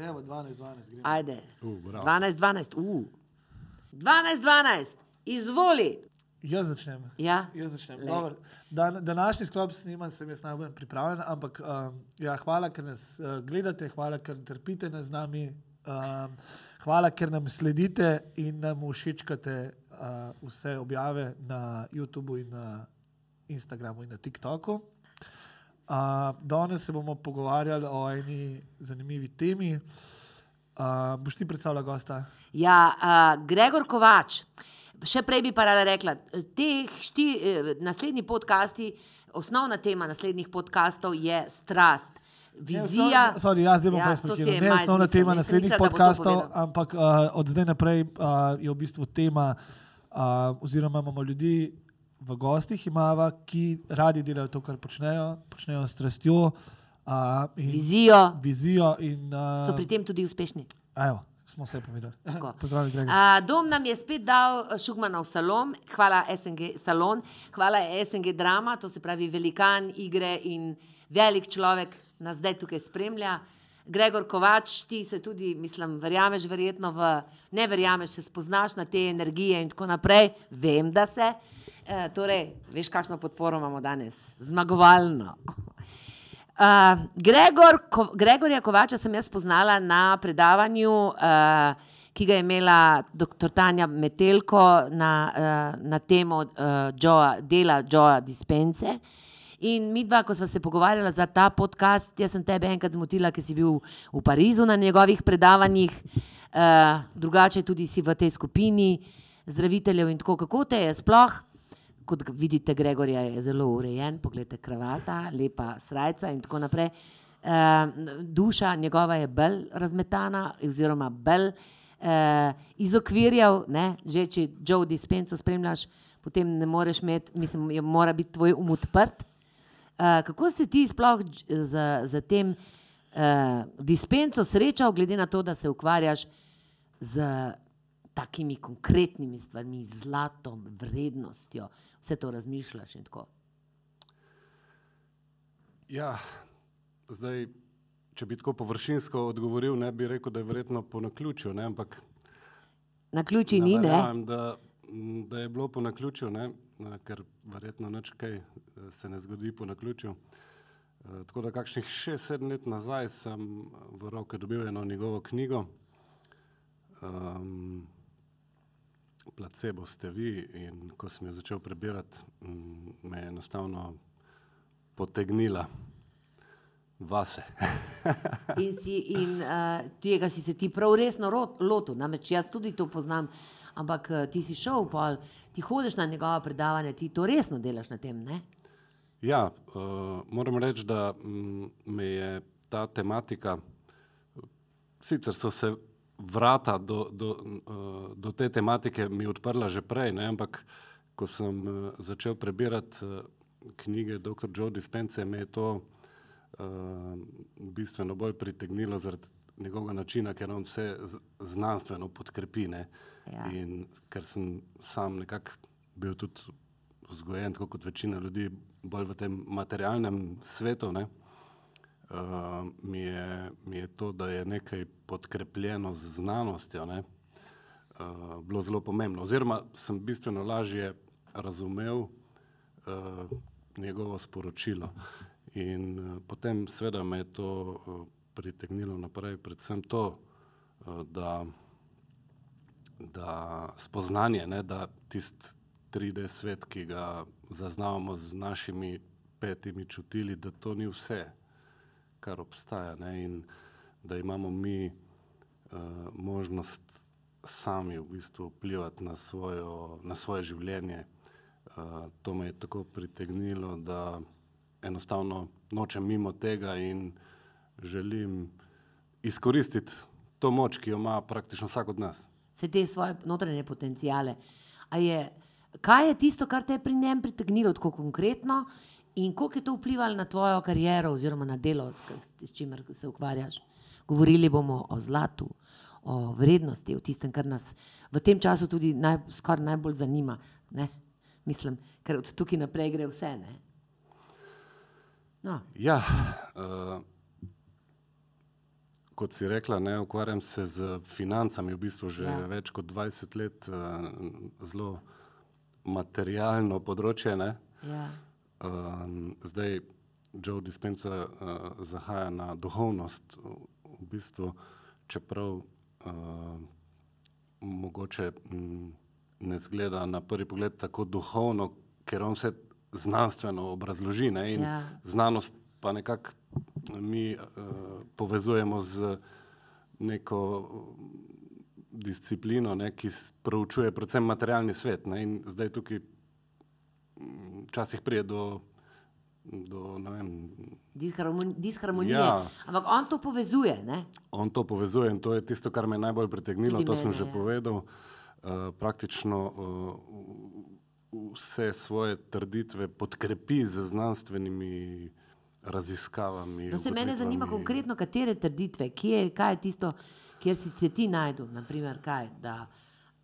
Evo, 12, 12. gremo. Ajde. Uh, bravo. 12, 12, uh. 12, 12, izvoli. Jaz začnem. Ja, Jaz začnem. Lej. Dober. Dan, današnji sklop snimam, sem jaz najbolj pripravljen, ampak um, ja, hvala, ker nas uh, gledate, hvala, ker trpite nas z nami, um, hvala, ker nam sledite in nam všečkate uh, vse objave na YouTubu in na Instagramu in na TikToku. Uh, danes se bomo pogovarjali o eni zanimivi temi. Uh, boš ti predstavljal gosta? ja uh, Gregor Kovač. Še prej bi pa rada rekla, teh šti, eh, naslednji podcasti, osnovna tema naslednjih podcastov je strast, vizija. Ne, sorry, jaz zdaj bom Ja, je Ne osnovna izmislil, tema naslednjih podkastov, povedal. ampak uh, od zdaj naprej uh, je v bistvu tema, uh, oziroma imamo ljudi v gostih, imava, ki radi delajo to, kar počnejo, počnejo s strastjo. Uh, Vizijo, vizijo in, so uh, pri tem tudi uspešni. evo, smo vse povedali. Pozdravljen, Gregor. A, dom nam je spet dal eh, Šugmanov salon, hvala SNG salon, hvala SNG drama, to se pravi velikan igre in velik človek nas zdaj tukaj spremlja. Gregor Kovač, ti se tudi, mislim, verjameš verjetno v, ne verjameš, se spoznaš na te energije in tako naprej, vem, da se. E, torej, veš, kakšno podporo imamo danes, zmagovalno. Uh, Gregor, Ko, Gregorja Kovača sem jaz spoznala na predavanju, uh, ki ga je imela dr. Tanja Metelko na, uh, na temo uh, Joa, dela Joa Dispense. In mi dva, ko smo se pogovarjala za ta podcast, jaz sem tebe enkrat zmotila, ker si bil v Parizu na njegovih predavanjih, uh, drugače tudi si v tej skupini zdraviteljev in tako, kako te je sploh kot vidite, Gregorja je zelo urejen, pogledajte, kravata, lepa srajca in tako naprej. Uh, duša njegova je bolj razmetana, oziroma bolj uh, iz okvirjev, ne? že če Joe Dispenso spremljaš, potem ne moreš imeti, mislim, je, mora biti tvoj um odprt. Uh, kako se ti sploh z, z tem uh, dispenso srečal, glede na to, da se ukvarjaš z takimi konkretnimi stvarmi, zlatom, vrednostjo, vse to razmišljaš in tako. Ja, zdaj, če bi tako površinsko odgovoril, ne bi rekel, da je verjetno po naključju, ne, ampak Na ključi ni, ne? verjamem, da, da je bilo po naključju, ne, ker verjetno nič kaj eh, se ne zgodi po naključju. Eh, Tako da kakšnih šest, sedem let nazaj sem v roke dobil eno njegovo knjigo. Um, placebo ste vi in ko sem jo začel prebirati, m, me je enostavno potegnila vase. In, si, in uh, tega si se ti prav resno lotil, namreč jaz tudi to poznam, ampak uh, ti si šel, pol, ti hodiš na njegova predavanja, ti to resno delaš na tem, ne? Ja, uh, moram reči, da mm, me je ta tematika, sicer so se vrata do, do, uh, do te tematike mi odprla že prej, ne, ampak ko sem uh, začel prebirati uh, knjige dr. Joe Dispense, me je to uh, bistveno bolj pritegnilo zaradi njegovega načina, ker on vse znanstveno podkrepi. Ne, Ja. in ker sem sam nekako bil tudi vzgojen, tako kot večina ljudi, bolj v tem materialnem svetu, ne, uh, mi, je, mi je to, da je nekaj podkrepljeno z znanostjo, ne, uh, bilo zelo pomembno. Oziroma sem bistveno lažje razumel uh, njegovo sporočilo. In uh, potem seveda me je to uh, pritegnilo naprej, predvsem to, uh, da da spoznanje, ne, da tisti 3D svet, ki ga zaznavamo z našimi petimi čutili, da to ni vse, kar obstaja. Ne, in da imamo mi uh, možnost sami v bistvu vplivati na, svojo, na svoje življenje. Uh, to me je tako pritegnilo, da enostavno nočem mimo tega in želim izkoristiti to moč, ki jo ima praktično vsak od nas. vse te svoje notranje potencijale. Je, kaj je tisto, kar te je pri njem pritegnilo tako konkretno in koliko je to vplivalo na tvojo kariero oziroma na delo, s, s, čimer se ukvarjaš? Govorili bomo o zlatu, o vrednosti, o tistem, kar nas v tem času tudi naj, skoraj najbolj zanima. Ne? Mislim, ker od tukaj naprej gre vse. Ne? No, Ja, uh, kot si rekla, ne, ukvarjam se z financami v bistvu že ja. več kot 20 let, uh, zelo materialno področje. Ne. Ja. Um, zdaj Joe Dispenza uh, zahaja na duhovnost, v, bistvu, čeprav uh, mogoče m, ne zgleda na prvi pogled tako duhovno, ker on vse znanstveno obrazloži. Ne, in Ja. Znanost pa nekako mi uh, povezujemo z neko disciplino, ne, ki proučuje predvsem materialni svet. Ne, in zdaj tukaj mm, včasih pride do, do vem, Disharmon, disharmonije. Ja. Ampak on to povezuje. Ne? On to povezuje in to je tisto, kar me je najbolj pritegnilo. Tudi to mene, sem že ja. povedal. Uh, praktično uh, vse svoje trditve podkrepi z znanstvenimi raziskavami. No, se mene zanima konkretno, katere trditve, kje, je- kaj je tisto, kjer si se ti najdel, naprimer, kaj, da,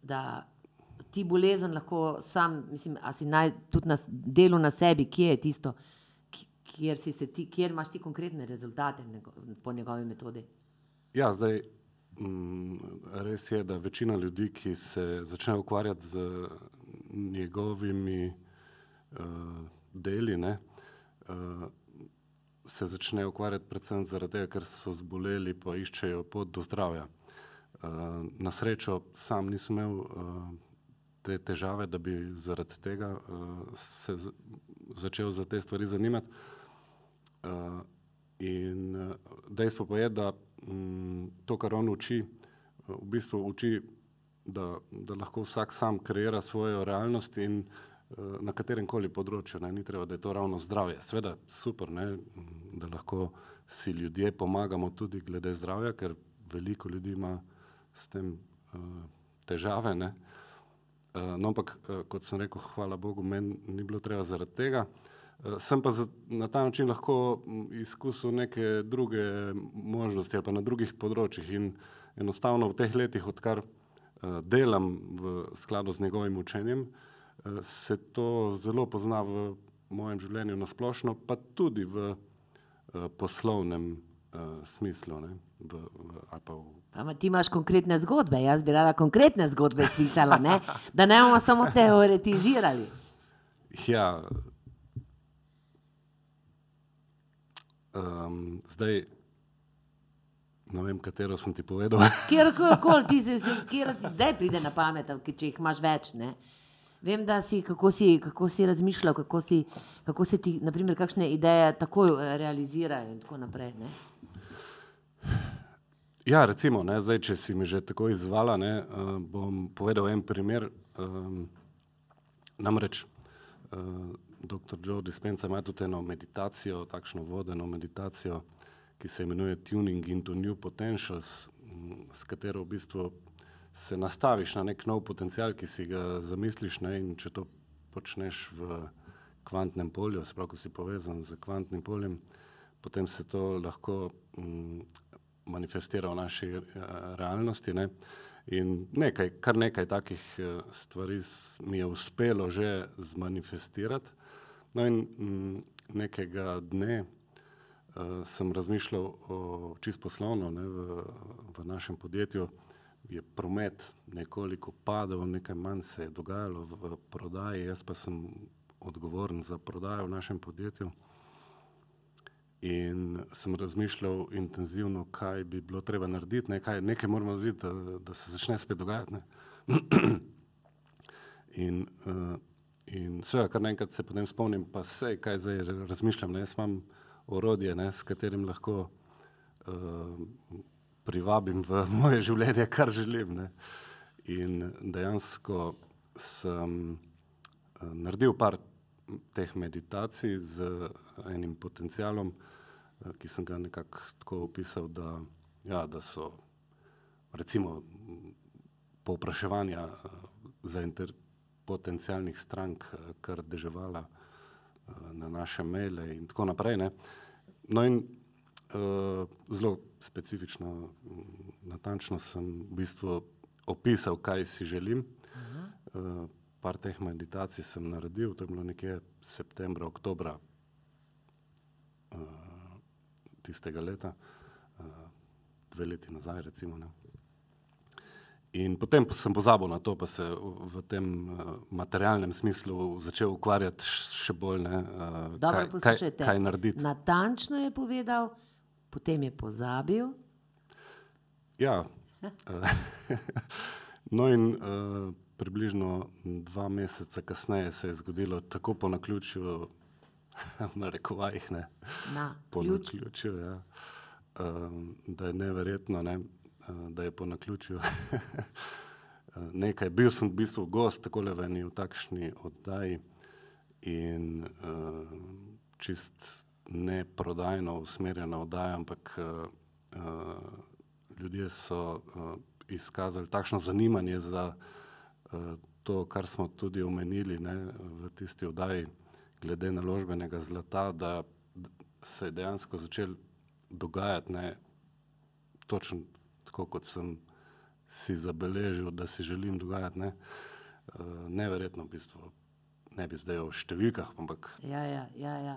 da ti bolezen lahko sam, mislim, a si naj, tudi na delu na sebi, kje je tisto, kjer, si ti, kjer imaš ti konkretne rezultate nego, po njegovi metodi. Ja, zdaj, mm, res je, da večina ljudi, ki se začne ukvarjati z njegovimi uh, deli, ne, uh, se začne ukvarjati predvsem zaradi tega, ker so zboleli, pa iščejo pot do zdravja. Uh, na srečo sam nisem imel uh, te težave, da bi zaradi tega uh, se začel za te stvari zanimati. Uh, in uh, dejstvo pa je, da um, to, kar on uči, uh, v bistvu uči, da, da lahko vsak sam kreira svojo realnost in uh, na katerem koli področju. Ne, ni treba, da je to ravno zdravje. Sveda, super, ne, m, da lahko si ljudje pomagamo tudi glede zdravja, ker veliko ljudi ima s tem uh, težave. Ne. Uh, no, ampak, uh, kot sem rekel, hvala Bogu, meni ni bilo treba zaradi tega. Uh, sem pa za, na ta način lahko m, izkusil neke druge možnosti ali pa na drugih področjih. In enostavno v teh letih, odkar uh, delam v skladu z njegovim učenjem, uh, se to zelo pozna v mojem življenju na splošno, pa tudi v uh, poslovnem uh, smislu. V, v, ali pa v Pa ma- ti imaš konkretne zgodbe, jaz bi rada konkretne zgodbe slišala, ne? da ne bomo samo teoretizirali. Ja. Um, zdaj, ne vem, katero sem ti povedal. Kjerkoli ti se kjer zdaj pride na pamet, če jih imaš več. Ne? Vem, da si kako, si, kako si razmišljal, kako, si, kako se ti, naprimer, kakšne ideje takoj eh, realizirajo in tako naprej. Ne? Ja, recimo, ne, zdaj, če si me že tako izvala, ne, uh, bom povedal en primer. Um, namreč uh, dr. Joe Dispenza ima tudi eno meditacijo, takšno vodeno meditacijo, ki se imenuje Tuning into New Potentials, m, s katero v bistvu se nastaviš na nek nov potencial, ki si ga zamisliš. Ne, in če to počneš v kvantnem polju, sprav, ko si povezan z kvantnim poljem, potem se to lahko m, manifestira v naši eh, realnosti. Ne. In nekaj, kar nekaj takih eh, stvari mi je uspelo že zmanifestirati. No in mm, nekega dne uh, sem razmišljal o čist poslovno, ne, v, v našem podjetju je promet nekoliko padel, nekaj manj se je dogajalo v prodaji, jaz pa sem odgovoren za prodajo v našem podjetju. In sem razmišljal intenzivno, kaj bi bilo treba narediti, ne, kaj, nekaj moramo narediti, da, da se začne spet dogajati. In, uh, in seveda, kar naenkrat se potem spomnim, pa vse, kaj zdaj razmišljam. Ne, jaz imam orodje, ne, s katerim lahko uh, privabim v moje življenje, kar želim. Ne. In dejansko sem uh, naredil par teh meditacij z enim potencialom, ki sem ga nekako tako opisal, da, ja, da so recimo povpraševanja uh, za inter, potencijalnih strank uh, kar deževala uh, na naše maile in tako naprej. Ne. No in uh, zelo specifično, m, natančno sem v bistvu opisal, kaj si želim. Uh, par teh meditacij sem naredil, to je bilo nekje septembra, oktobra uh, tistega leta, uh, dve leti nazaj. Recimo, ne. In potem sem pozabil na to, pa se v tem uh, materialnem smislu začel ukvarjati še bolj, ne, uh, Dobro, kaj, kaj, poslušajte. kaj narediti. Natančno je povedal, potem je pozabil. Ja. eh, no, in uh, približno dva meseca kasneje se je zgodilo tako po naključju, v narekovajih, ne, Na po ključ. naključju, ja, um, da je neverjetno, ne, da je po naključju. Nekaj, bil sem v bistvu gost tako v eni v takšni oddaji in uh, čist ne prodajno usmerjena oddaja, ampak uh, uh, ljudje so uh, izkazali takšno zanimanje za uh, to, kar smo tudi omenili ne, v tisti oddaji, glede naložbenega zlata, da se je dejansko začel dogajati ne, točno tako, kot sem si zabeležil, da si želim dogajati. Ne. Uh, neverjetno v bistvu. Ne bi zdaj o številkah, ampak Ja, ja, ja. ja.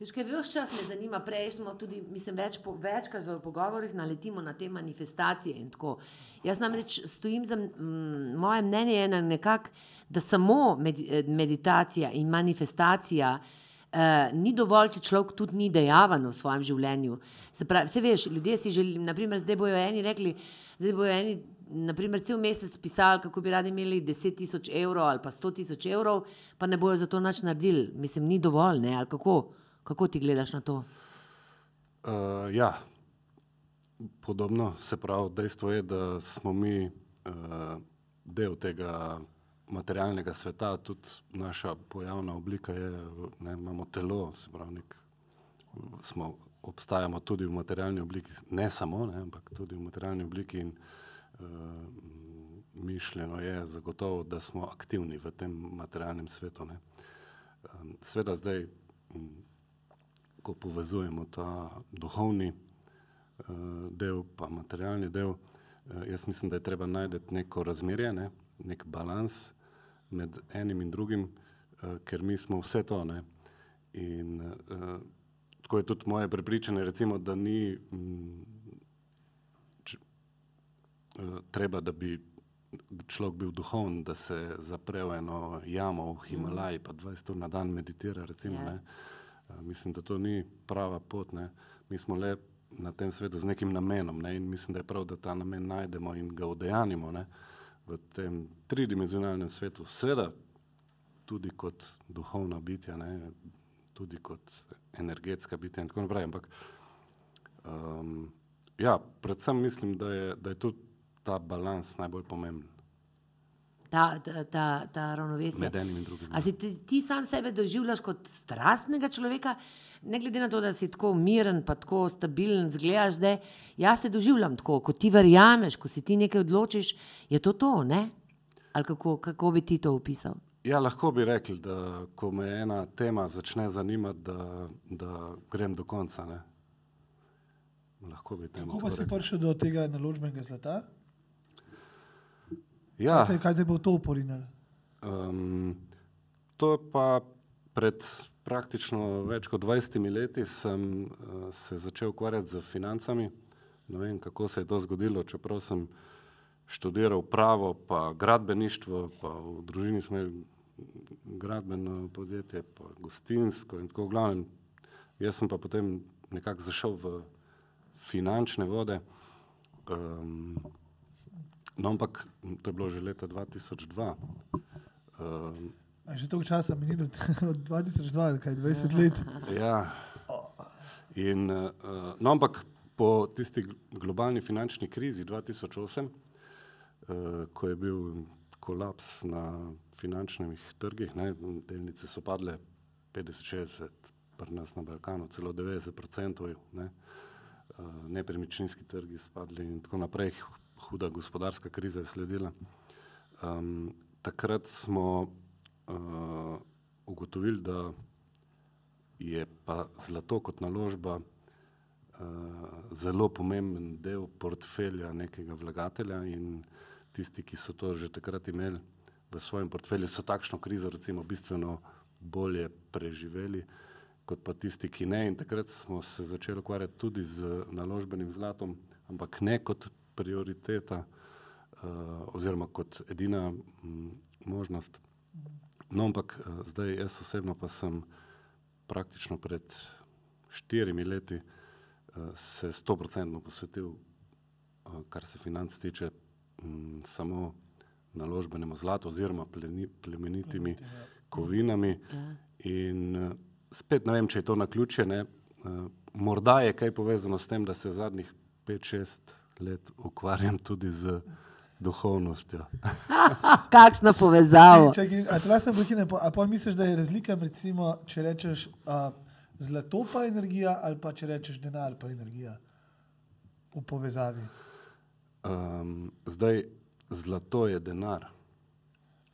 Veš, kaj vse čas me zanima, prej smo tudi, mislim, več po, večkrat v pogovorih naletimo na te manifestacije in tako. Jaz namreč stojim za, mm, moje mnenje je na nekak, da samo med, eh, meditacija in manifestacija Uh, ni dovolj, če človek tudi ni dejaven v svojem življenju. Se pravi, vse veš, ljudje si želijo, naprimer, zdaj bojo eni rekli, zdaj bojo eni, naprimer, cel mesec pisali, kako bi radi imeli 10 tisoč evrov ali pa 100 tisoč evrov, pa ne bojo za to nič naredili. Mislim, ni dovolj, ne, ali kako, kako ti gledaš na to? Uh, ja, podobno se pravi, dejstvo je, da smo mi uh, del tega materialnega sveta, tudi naša pojavna oblika je, ne, imamo telo, se pravi, nek, smo, obstajamo tudi v materialni obliki, ne samo, ne, ampak tudi v materialni obliki in uh, mišljeno je zagotovo, da smo aktivni v tem materialnem svetu. Ne. Um, Sveda zdaj, m, ko povezujemo ta duhovni uh, del, pa materialni del, uh, jaz mislim, da je treba najti neko razmerje, ne, nek balans med enim in drugim, uh, ker mi smo vse to. Ne. In uh, tako je tudi moje prepričanje, recimo, da ni m, č, uh, treba, da bi človek bil duhoven, da se zapre v eno jamo v Himalaji, pa 20 ur na dan meditira. Recimo, Ja. Mislim, da to ni prava pot. Ne. Mi smo le na tem svetu z nekim namenom ne. in mislim, da je prav, da ta namen najdemo in ga udejanimo ne. v tem tridimenzionalnem svetu. Seveda tudi kot duhovna bitja, ne. tudi kot energetska bitja in tako naprej. Ampak um, ja, predvsem mislim, da je, da je tudi ta balans najbolj pomemben Ta, ta, ta, ta ravnovesje. med enim in drugim. A si ti, ti sam sebe doživljaš kot strastnega človeka, ne glede na to, da si tako miren, pa tako stabilen, zgledaš, da jaz se doživljam tako, ko ti verjameš, ko si ti nekaj odločiš, je to to, ne? Ali kako, kako bi ti to opisal? Ja, lahko bi rekli, da ko me ena tema začne zanimati, da, da grem do konca. Ne. Lahko bi temu Kako pa si rekel. prišel do tega naložbenega zlata? Ja, Kaj te- Kaj te bo to uporinilo? Um, to pa pred praktično več kot 20 leti sem uh, se začel ukvarjati z financami. Ne vem, kako se je to zgodilo, čeprav sem študiral pravo, pa gradbeništvo, pa v družini smo imeli gradbeno podjetje, pa gostinsko in tako glavnem. Jaz sem pa potem nekako zašel v finančne vode. Um, no, ampak to je bilo že leta 2002. Um, A je že toliko časa minilo, od 2002, kaj 20 let. Ja. In, uh, no, ampak po tisti gl- globalni finančni krizi 2008, uh, ko je bil kolaps na finančnih trgih, ne, delnice so padle 50-60, pri nas na Balkanu celo 90%, ne, uh, nepremičninski trgi spadli in tako naprej, huda gospodarska kriza je sledila. Um, takrat smo uh, ugotovili, da je pa zlato kot naložba uh, zelo pomemben del portfelja nekega vlagatelja in tisti, ki so to že takrat imeli v svojem portfelju, so takšno krizo recimo bistveno bolje preživeli kot pa tisti, ki ne. In takrat smo se začeli ukvarjati tudi z naložbenim zlatom ampak ne kot prioriteta uh, oziroma kot edina možnost. No, ampak uh, zdaj jaz osebno pa sem praktično pred štirimi leti uh, se stoprocentno posvetil, kar se financ tiče, samo naložbenemu zlatu oziroma plemenitimi kovinami. In uh, spet ne vem, če je to na ključje. Ne, morda je kaj povezano s tem, da se zadnjih 5-6 let ukvarjam tudi z duhovnostjo. Kakšna povezava. Čakaj, a tla sem prekinem, a pol misliš, da je razlika, med recimo, če rečeš uh, zlato pa energija ali pa če rečeš denar pa energija v povezavi? Um, zdaj, zlato je denar.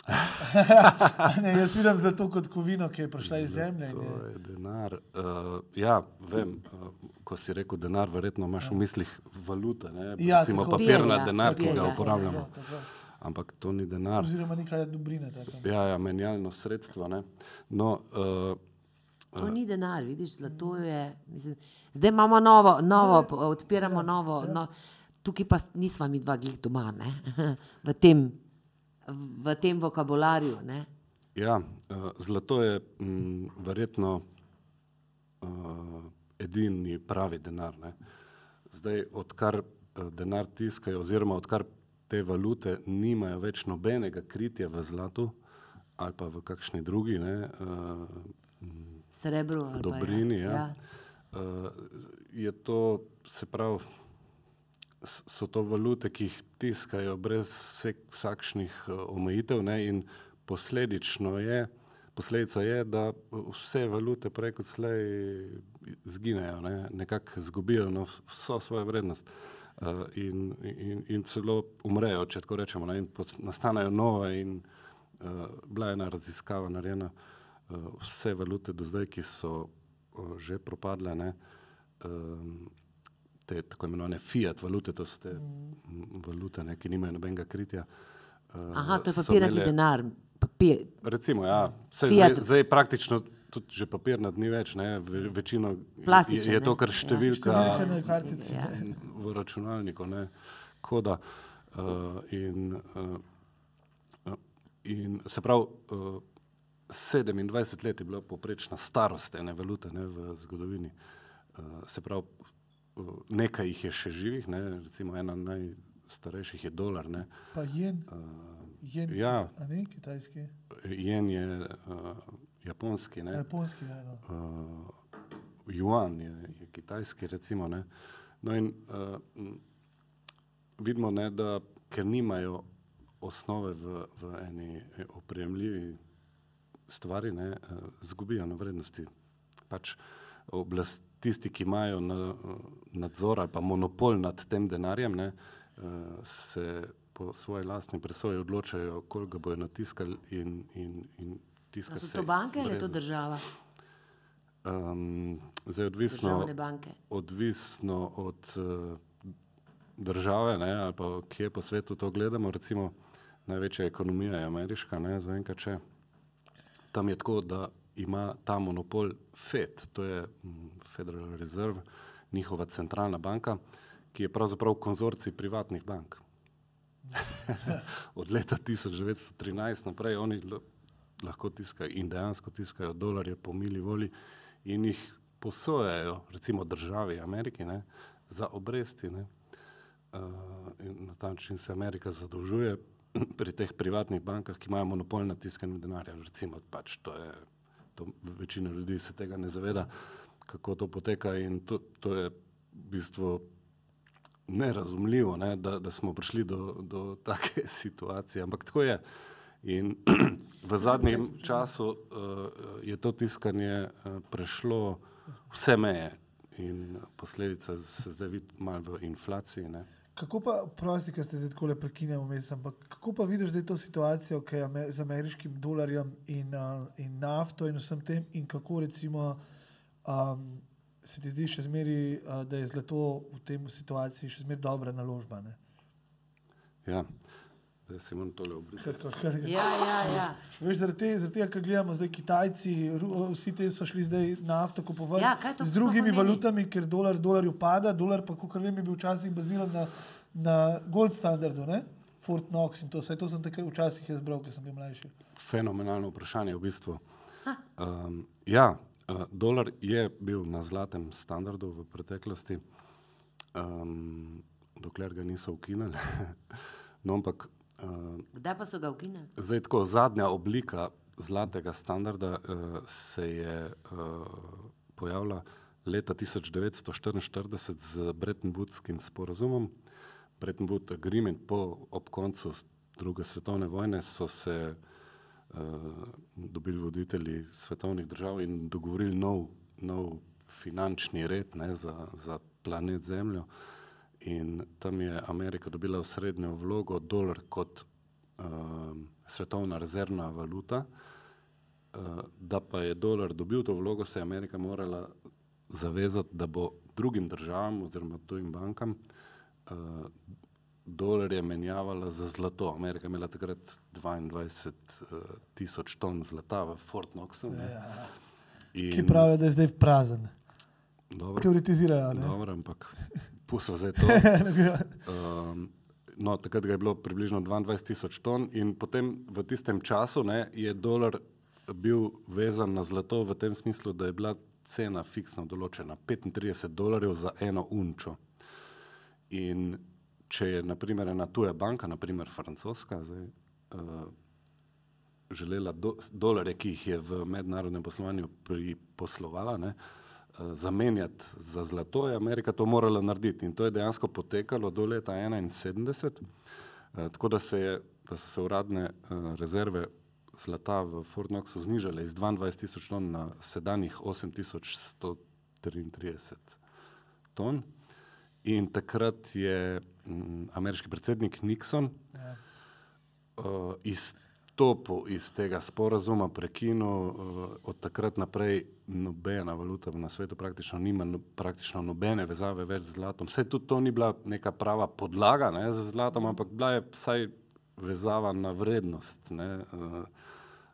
ne, jaz vidim zlato kot kovino, ki je prišla iz zemlje. in To je- denar. Uh, ja, vem, uh, ko si rekel denar, verjetno imaš v mislih valute, ne? Ja, recimo tako. papirna Papir, ja, denar, ki papir, ga ja, uporabljamo. Ja, tako. Ampak to ni denar. Oziroma neka dobrina. Taka. Ja, ja, menjalno sredstvo. Ne? No, uh, To ni denar, vidiš, zlato je. Mislim, zdaj imamo novo, novo odpiramo novo. No, tukaj pa nisva mi dva glih doma, ne? v, tem, v tem vokabularju. Ne? Ja, uh, zlato je m, verjetno uh, edini pravi denar. Ne? Zdaj, odkar uh, denar tiskajo, oziroma odkar te valute nimajo več nobenega kritja v zlatu ali pa v kakšni drugi ne, uh, Srebro ali pa, dobrini, ja. ja. Uh, je to, se pravi, so to valute, ki jih tiskajo brez vsek, vsakšnih uh, omejitev, ne, in posledično je, posledica je, da vse valute prej kot slej zginejo, ne, nekako izgubijo no, vso svojo vrednost. Uh, in, in, in celo umrejo, če tako rečemo, ne, in nastanejo nove. In, uh, bila je ena raziskava narejena, uh, vse valute do zdaj, ki so uh, že propadle, ne, um, te tako imenovane fiat valute, to so te mm. valute, ne, ki nimajo nobenega kritja. Uh, Aha, to je papirnati imele- denar. Papir. Recimo, ja, zdaj, zdaj praktično tudi že papirnat ni več, ne, ve, večino je, Plastičen, je to kar Ja. številka Številka na kartici. Ja. v računalniku, ne, koda. Uh, in, uh, in se pravi, uh, 27 let je bila poprečna starost ene valute ne, v zgodovini. Uh, se pravi, nekaj jih je še živih, ne, recimo ena najstarejših je dolar. Ne, Pa jen, uh, jen ja. a ne kitajski, jen je uh, japonski. Ne, japonski. Ja, no. uh, juan je, je kitajski, recimo. Ne. No in uh, vidimo, ne, da ker nimajo osnove v, v eni eh, opremljivi stvari, ne, uh, zgubijo na vrednosti. Pač oblast, tisti, ki imajo na, nadzor ali pa monopol nad tem denarjem, ne, uh, se po svoji lastni presoji odločajo, koliko ga bojo natiskali in, in, in A tiska so to banke ali je to država? Um, zdaj, odvisno, odvisno od uh, države, ne, ali pa kje po svetu to gledamo. Recimo, največja ekonomija je ameriška, ne, zaenkrat še. Tam je tako, da ima ta monopol FED, to je mm, Federal Reserve, njihova centralna banka, ki je pravzaprav konzorcij privatnih bank. Od leta 1913 naprej oni lahko tiskajo in dejansko tiskajo dolarje po mili volji in jih posojajo, recimo državi Ameriki, ne, za obresti. Ne. Uh, in na ta način se Amerika zadolžuje pri teh privatnih bankah, ki imajo monopol na tiskanju denarja. Recimo, pač to je, to večina ljudi se tega ne zaveda, kako to poteka in to, to je v bistvu nerazumljivo, ne, da, da smo prišli do, do take situacije, ampak tako je. In v zadnjem času uh, je to tiskanje uh, prešlo vse meje in posledica se zdaj vidi malo v inflaciji. Ne. Kako pa, prosti, ker ste zdaj tako prekinjali vmes, ampak kako pa vidiš zdaj to situacijo, ki je ame, z ameriškim dolarjem in, uh, in nafto in vsem tem, in kako recimo um, se ti zdi še zmeri, uh, da je zlato v tem situaciji še zmeri dobra naložba? Ne? Ja. Zdaj si moram tole kar- Ja, ja, ja. Veš, zaradi te- zaradi tega, ker gledamo zdaj Kitajci, vsi ti so šli zdaj nafto kupovati Ja, z drugimi valutami, ker dolar dolarju pada, dolar pa, kot vem, je bil včasih baziran na, na gold standardu, ne? Fort Knox in to, vse to sem takrat včasih jaz bral, ker sem bil mlajši. Fenomenalno vprašanje v bistvu. Um, ja, uh, dolar je bil na zlatem standardu v preteklosti, um, dokler ga niso ukinili. no, ampak uh, Kdaj pa so ga ukinili? zdaj tako zadnja oblika zlatega standarda uh, se je uh, pojavila leta 1944 z Bretton Woodskim sporazumom. Bretton Woods Agreement po ob koncu druge svetovne vojne so se uh, dobili voditelji svetovnih držav in dogovorili nov, nov finančni red ne, za, za planet Zemljo. In tam je Amerika dobila osrednjo vlogo, dolar kot uh, svetovna rezervna valuta. Uh, da pa je dolar dobil to vlogo, se je Amerika morala zavezati, da bo drugim državam oziroma tujim bankam uh, dolarje menjavala za zlato. Amerika je imela takrat 22 uh, tisoč ton zlata v Fort Knoxu. Ja. In- Ki pravijo, da je zdaj prazen. Dobro, Teoretizirajo. dobro, ampak pusto zdaj to. Um, no, takrat ga je bilo približno 22 tisoč ton, in potem v tistem času ne, je dolar bil vezan na zlato v tem smislu, da je bila cena fiksno določena 35 dolarjev za eno unčo. In če je naprimer ena tuja banka, naprimer francoska, zdaj, uh, želela do, dolarje, ki jih je v mednarodnem poslovanju priposlovala, ne, eh, zamenjati za zlato, je Amerika to morala narediti. In to je dejansko potekalo do leta 1971, eh, tako da, se je, da so se uradne eh, rezerve zlata v Fort Knoxu znižale iz 22 tisoč ton na sedanjih 8133 ton. In takrat je mm, ameriški predsednik Nixon Ja. uh, izstopil iz tega sporazuma, prekinil, uh, od takrat naprej nobena valuta na svetu praktično nima no, praktično nobene vezave več z zlatom. Vse tudi to ni bila neka prava podlaga ne, za zlatom, ampak bila je vsaj vezava na vrednost ne, uh,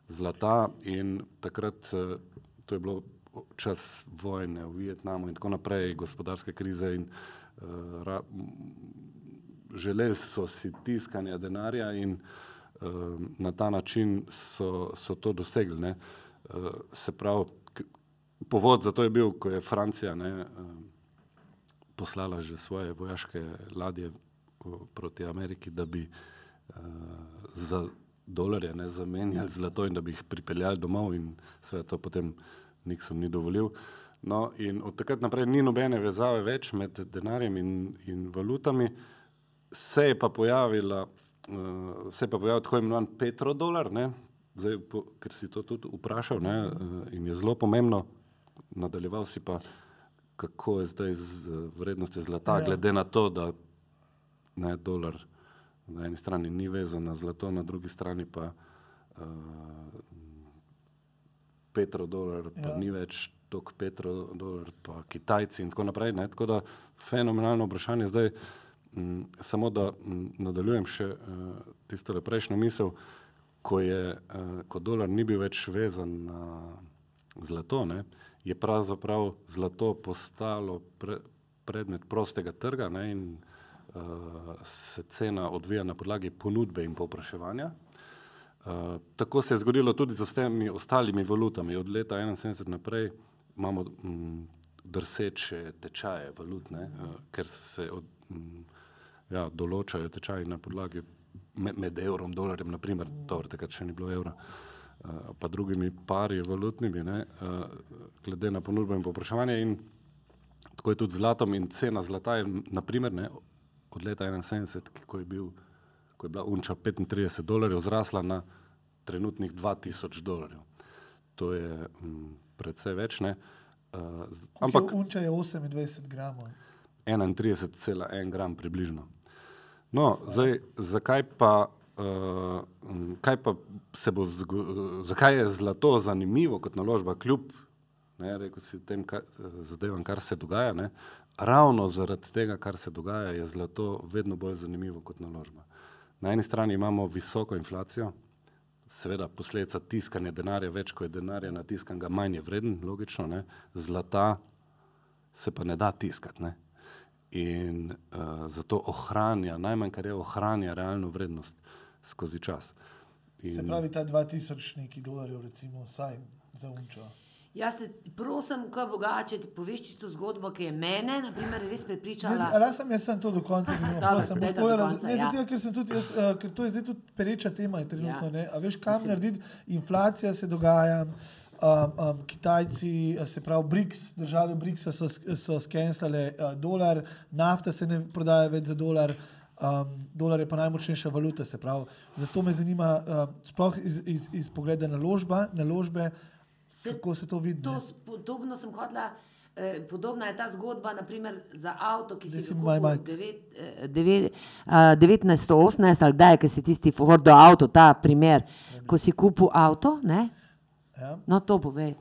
zlata in takrat uh, to je bilo čas vojne v Vietnamu in tako naprej, gospodarske krize in uh, ra, želeli so si tiskanja denarja in uh, na ta način so, so to dosegli. ne. Uh, se pravi, povod za to je bil, ko je Francija ne, uh, poslala že svoje vojaške ladje proti Ameriki, da bi za dolarje ne zamenjali zlato in da bi jih pripeljali domov in seveda to potem Nixon ni dovolil. No, in od takrat naprej ni nobene vezave več med denarjem in, in valutami. Se je pa pojavila, uh, se pa pojavil tako imenovan petrodolar, ne? Zdaj, po, ker si to tudi vprašal ne? uh, in je zelo pomembno, nadaljeval si pa, kako je zdaj z uh, vrednostjo zlata, Ja. glede na to, da ne, dolar na eni strani ni vezan na zlato, na drugi strani pa uh, petrodolar, pa Ja. ja. ni več tok petrodolar, pa Kitajci in tako naprej. Ne? Tako da fenomenalno vprašanje. Zdaj, m, samo da m, nadaljujem še uh, tisto prejšnjo misel, ko, je, uh, ko dolar ni bil več vezan na zlato, ne? je pravzaprav zlato postalo pre, predmet prostega trga ne? in uh, se cena odvija na podlagi ponudbe in povpraševanja. Uh, tako se je zgodilo tudi z vsemi ostalimi valutami. Od leta 1971 naprej imamo mm, drseče tečaje valut, ne, uh, ker se od, mm, ja, določajo tečaji na podlagi med, med evrom, dolarjem, naprimer, dobro, takrat še ni bilo evra, uh, pa drugimi pari valutnimi, ne, uh, glede na ponudbo in povpraševanje. In tako je tudi z zlatom in cena zlata je, naprimer, ne, od leta 1971, ki- ko je bil ko je bila unča 35 dolarjev, zrasla na trenutnih 2000 dolarjev. To je mm, precej več, ne? Uh, ampak unča je 28 gramov. 31,1 gram približno. No, zdaj, zakaj pa, uh, kaj pa se bo, zakaj je zlato zanimivo kot naložba, kljub, ne, rekel si tem kar, zadevam, kar se dogaja, ne, ravno zaradi tega, kar se dogaja, je zlato vedno bolj zanimivo kot naložba. Na eni strani imamo visoko inflacijo, seveda posledica tiskanja denarja, več kot je denarja natiskanega, manj je vreden, logično, ne? zlata se pa ne da tiskati. Ne? In uh, zato ohranja, najmanj kar je, ohranja realno vrednost skozi čas. In... Se pravi, ta 2000 neki dolarjev, recimo, vsaj za unčo. Jaz te prosim, ko Boga, če ti poveš čisto zgodbo, ki je mene, na primer, res prepričala. Ja, sem jaz sem to do konca videl. sem boš povedala, ne ja. zato, ker sem tudi, jaz, uh, ker to je zdaj tudi pereča tema, trenutno, ja. ne. A veš, kam narediti, inflacija se dogaja, um, um, Kitajci, se pravi, BRICS, države BRICS so, so skenslale uh, dolar, nafta se ne prodaja več za dolar. Um, dolar je pa najmočnejša valuta, pravi. Zato me zanima, uh, sploh iz, iz, iz pogleda naložba, naložbe, Se, Kako se to vidi? To, podobno sem hodila. Eh, podobna je ta zgodba naprimer, za avto, ki si ga imel 1918, ali da je si tisti Ford avto, ta primer, ko si kupil avto. Ja. No, to povej.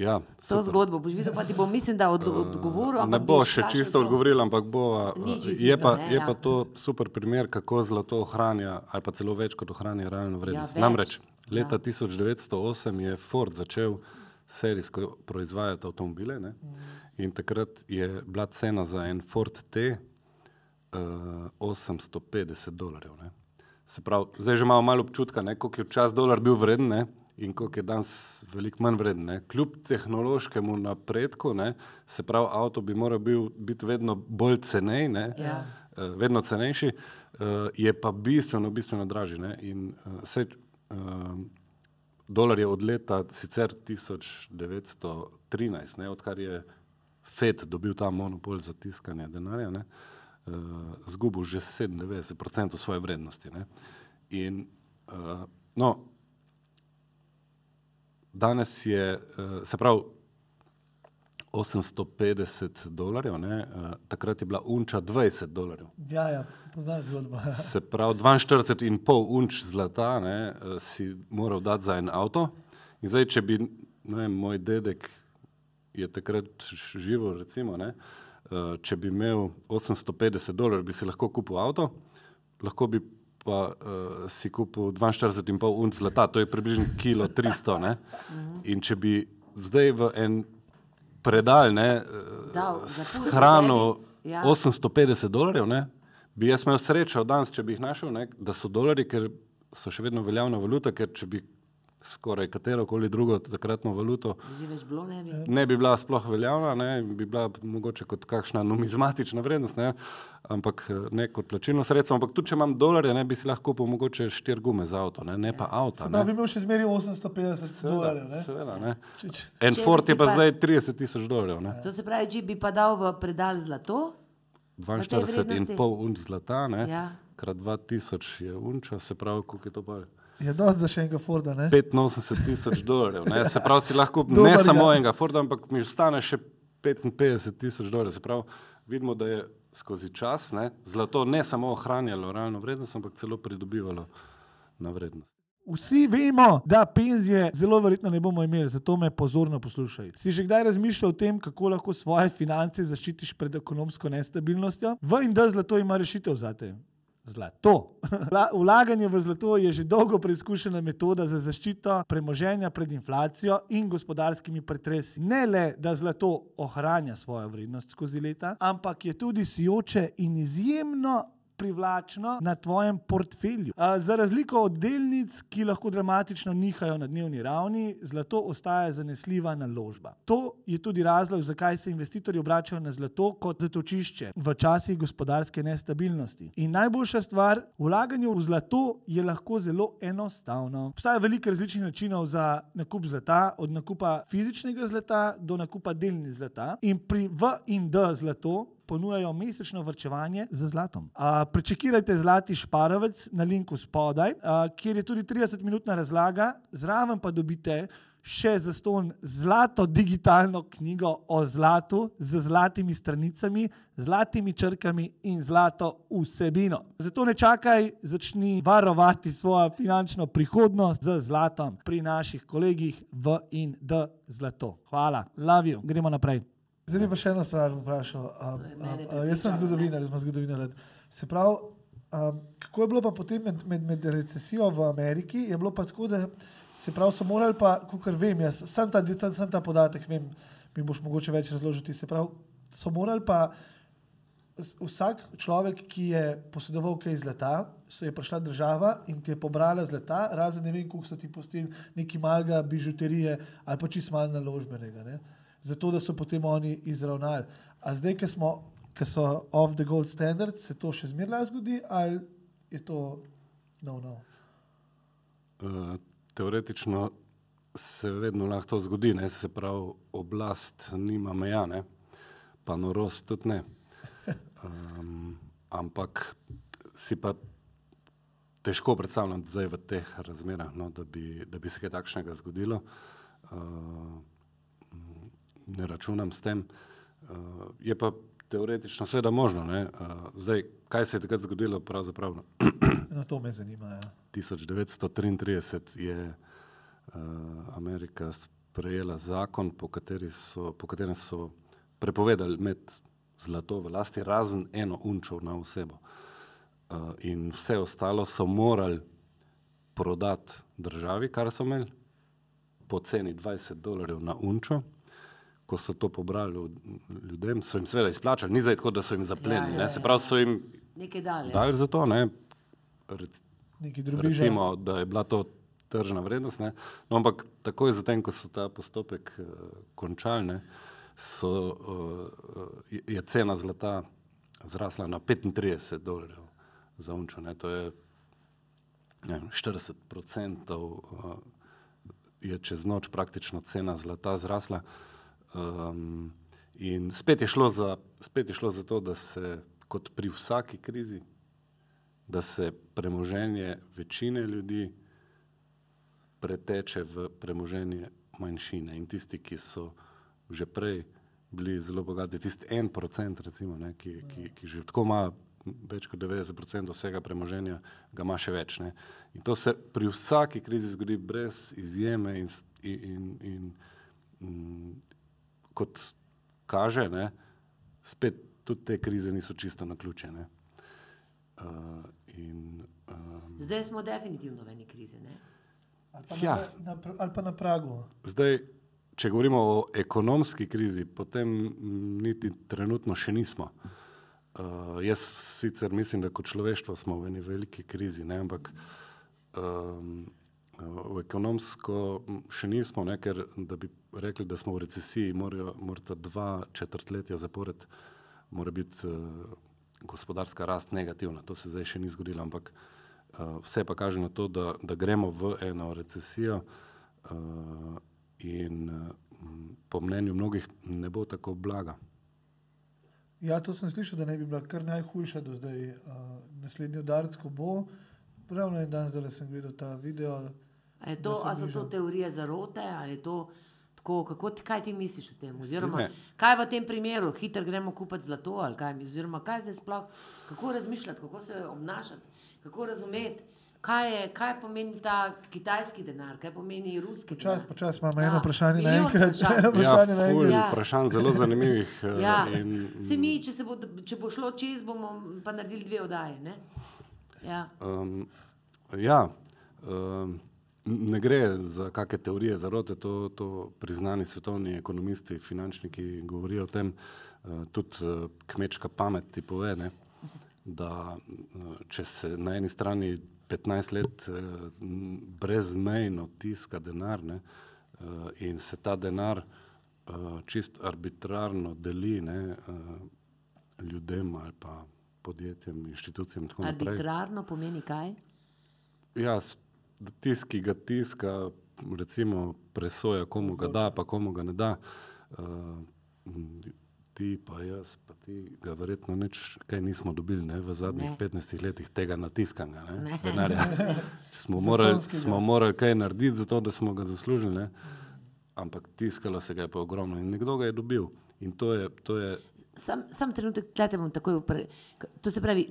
Ja, to zgodbo boš videl, pa ti bom mislim, da od, odgovoril. Ne bo še čisto odgovoril, ampak bo. Je, pa, ne, je ja. pa to super primer, kako zlato ohranja, ali pa celo več kot ohranja realno vrednost. Ja, Namreč, Leta ja. 1908 je Ford začel serijsko proizvajati avtomobile ne? in takrat je bila cena za en Ford T uh, 850 dolarjev. Ne? Se pravi, zdaj že imamo malo občutka, koliko je včasih dolar bil vreden ne? In koliko je danes veliko manj vreden. Ne? Kljub tehnološkemu napredku, ne? se pravi, avto bi moral bil, biti vedno bolj cenej, ja. uh, vedno cenejši, uh, je pa bistveno, bistveno dražji. In uh, uh, dolar je od leta sicer 1913, ne, odkar je FED dobil ta monopol za tiskanje denarja, ne, uh, zgubil že 97% svoje vrednosti. Ne. In uh, no, danes je, uh, se pravi, 850 dolarjev, ne, uh, takrat je bila unča 20 dolarjev. Ja, ja poznaš zgodbo. Se pravi, 42,5 unč zlata ne, uh, si moral dati za en avto. In zdaj, če bi ne, moj dedek je takrat živel, recimo, ne, če bi imel 850 dolarjev, bi si lahko kupil avto, lahko bi pa uh, si kupil 42,5 unč zlata, to je približno kilo 300. Ne. In če bi zdaj v en predal, ne, Dal, s hrano ja. 850 dolarjev, ne, bi jaz imel srečo danes, če bi jih našel, ne, da so dolari, ker so še vedno veljavna valuta, ker če bi skoraj katero koli drugo takratno valuto. Bilo, ne, bi. ne bi bila sploh veljavna, ne bi bila mogoče kot kakšna numizmatična vrednost, ne, ampak ne kot plačilno sredstvo. Ampak tudi, če imam dolarje, ne bi si lahko kupil mogoče štiri gume za avto, ne, ne pa avto. Ne bi imel še zmeri 850 dolarjev. Seveda, ne. En Ford je pa, pa zdaj 30 tisoč dolarjev. Ne. To se pravi, če bi pa dal v predal zlato. 42 in pol unč zlata, ne, ja. krat 2000 je unča, se pravi, koliko je to pa. Je dosti za še enega Forda. Ne? 85 tisoč dolarjev. Ne? Se pravi, si lahko ne samo enega Forda, ampak mi stane še 55 tisoč dolarjev. Se pravi, vidimo, da je skozi čas ne, zlato ne samo ohranjalo realno vrednost, ampak celo pridobivalo na vrednost. Vsi vemo, da penzije zelo verjetno ne bomo imeli, zato me pozorno poslušaj. Si že kdaj razmišljal o tem, kako lahko svoje finance zaščitiš pred ekonomsko nestabilnostjo? V in da zlato ima rešitev za te zlato. Vlaganje v zlato je že dolgo preizkušena metoda za zaščito premoženja pred inflacijo in gospodarskimi pretresi. Ne le, da zlato ohranja svojo vrednost skozi leta, ampak je tudi sijoče in izjemno privlačno na tvojem portfelju. Za razliko od delnic, ki lahko dramatično nihajo na dnevni ravni, zlato ostaja zanesljiva naložba. To je tudi razlog, zakaj se investitorji obračajo na zlato kot zatočišče v časih gospodarske nestabilnosti. In najboljša stvar, vlaganje v zlato je lahko zelo enostavno. Obstaja veliko različnih načinov za nakup zlata, od nakupa fizičnega zlata do nakupa delnic zlata. In pri V in D zlato ponujajo mesečno vrčevanje z zlatom. Uh, prečekirajte zlati šparovec na linku spodaj, uh, kjer je tudi 30-minutna razlaga, zraven pa dobite še za ston zlato digitalno knjigo o zlatu z zlatimi stranicami, zlatimi črkami in zlato vsebino. Zato ne čakaj, začni varovati svojo finančno prihodnost z zlatom pri naših kolegih v in D zlato. Hvala, lavijo, gremo naprej. Zdaj bi pa še eno stvar vprašal. Um, um, jaz sem zgodovinar, jaz sem zgodovinar. Se pravi, Um, kako je bilo pa potem med, med, med recesijo v Ameriki? Je bilo pa tako, da se pravi, so morali pa, kot vem, jaz sem ta, ta, sem ta podatek, vem, mi boš mogoče več razložiti. Se pravi, so morali pa vsak človek, ki je posedoval kaj iz leta, so je prišla država in ti je pobrala z leta, razen ne vem, koliko so ti postili neki malga bižuterije ali pa čist malo naložbenega. Ne? Zato, da so potem oni izravnali. A zdaj, ki smo, ki so off the gold standard, se to še zmeraj zgodi ali je to no, no. Eh, Teoretično se vedno lahko to zgodi, ne? se pravi, oblast nima meja, ne? pa norost tudi ne. Um, ampak si pa težko predstavljam zdaj v teh razmerah, no, da, bi, da bi se kaj takšnega zgodilo. Uh, ne računam s tem. Uh, je pa teoretično seveda možno. ne. Uh, zdaj, kaj se je takrat zgodilo? Pravzaprav No, to me zanima. Ja. 1933 je uh, Amerika sprejela zakon, po, so, po katerem so prepovedali med zlato v lasti, razen eno unčo na osebo. Uh, in vse ostalo so morali prodati državi, kar so imeli, po ceni 20 dolarjev na unčo. Ko so to pobrali ljudem, so jim seveda izplačali, ni zdaj tako, da so jim zaplenili. Ja, ja, Ja, Se pravi, so jim Nekaj dalje. dali za to, ne, rec, recimo, da je bila to tržna vrednost. Ne? No, ampak takoj zatem, ko so ta postopek uh, končali, ne, so, uh, je, cena zlata zrasla na 35 dolarjev za unčo. Ne? To je ne vem, 40 odstotkov, uh, je čez noč praktično cena zlata zrasla. Um, in spet je, za, spet je šlo za to, da se kot pri vsaki krizi da se premoženje večine ljudi preteče v premoženje manjšine. In tisti, ki so že prej bili zelo bogati, tisti en procent, recimo, ne, ki, ki, ki že tako ima več kot 90% vsega premoženja, ga ima še več. Ne. In to se pri vsaki krizi zgodi brez izjeme in, in, in, in kot kaže, ne, spet tudi te krize niso čisto naključene. Uh, in, um, Zdaj smo definitivno v eni krizi. Ne? Ali pa, Ja. na, na, ali pa na pragu. zdaj, če govorimo o ekonomski krizi, potem niti trenutno še nismo. Uh, jaz sicer mislim, da kot človeštvo smo v eni veliki krizi, ne, ampak um, v ekonomsko še nismo, ne, ker da bi rekli, da smo v recesiji, morajo, morata dva četrtletja zapored biti uh, gospodarska rast negativna. To se zdaj še ni zgodilo, ampak uh, vse pa kaže na to, da, da gremo v eno recesijo uh, in uh, po mnenju mnogih ne bo tako blaga. Ja, to sem slišal, da naj bi bila kar najhujša do zdaj. Uh, naslednji udarec, ko bo, ravno en dan zdaj sem gledal ta video. A, to, a so to teorije zarote, ali je to tako, kako kaj ti misliš o tem? Oziroma, Ne. kaj v tem primeru, hitro gremo kupiti zlato, ali kaj, oziroma kaj zdaj sploh, kako razmišljati, kako se obnašati, kako razumeti, kaj, je, kaj pomeni ta kitajski denar, kaj pomeni ruski Počas, denar. počas imamo Ja, eno vprašanje naenkrat. Eno Ja, vprašanje ful naenkrat. Ja. vprašanj zelo zanimivih. eh, Ja, in, se mi, če, se bo, če bo šlo čez, bomo pa naredili dve oddaje. Ne? Ja. Um, ja, um, ne gre za kakšne teorije zarote, to, to priznani svetovni ekonomisti, finančniki govorijo o tem, uh, tudi uh, kmečka pamet ti pove, ne, da uh, če se na eni strani 15 let uh, brezmejno tiska denar ne, uh, in se ta denar uh, čist arbitrarno deli ne, uh, ljudem ali pa podjetjem, inštitucijam in tako naprej. Arbitrarno pomeni kaj? Ja, tisk, ki ga tiska, recimo, presoja, komu ga da, pa komu ga ne da. Uh, ti, pa jaz, pa ti ga verjetno nič kaj nismo dobili ne, v zadnjih Ne. ne. 15 letih tega natiskanja Ne. ne, denarja. Smo morali, smo morali kaj narediti, zato da smo ga zaslužili, ne. ampak tiskalo se ga je pa ogromno in nekdo ga je dobil. In to je, to je Sam, sam trenutek, tlete bom takoj upre. To se pravi,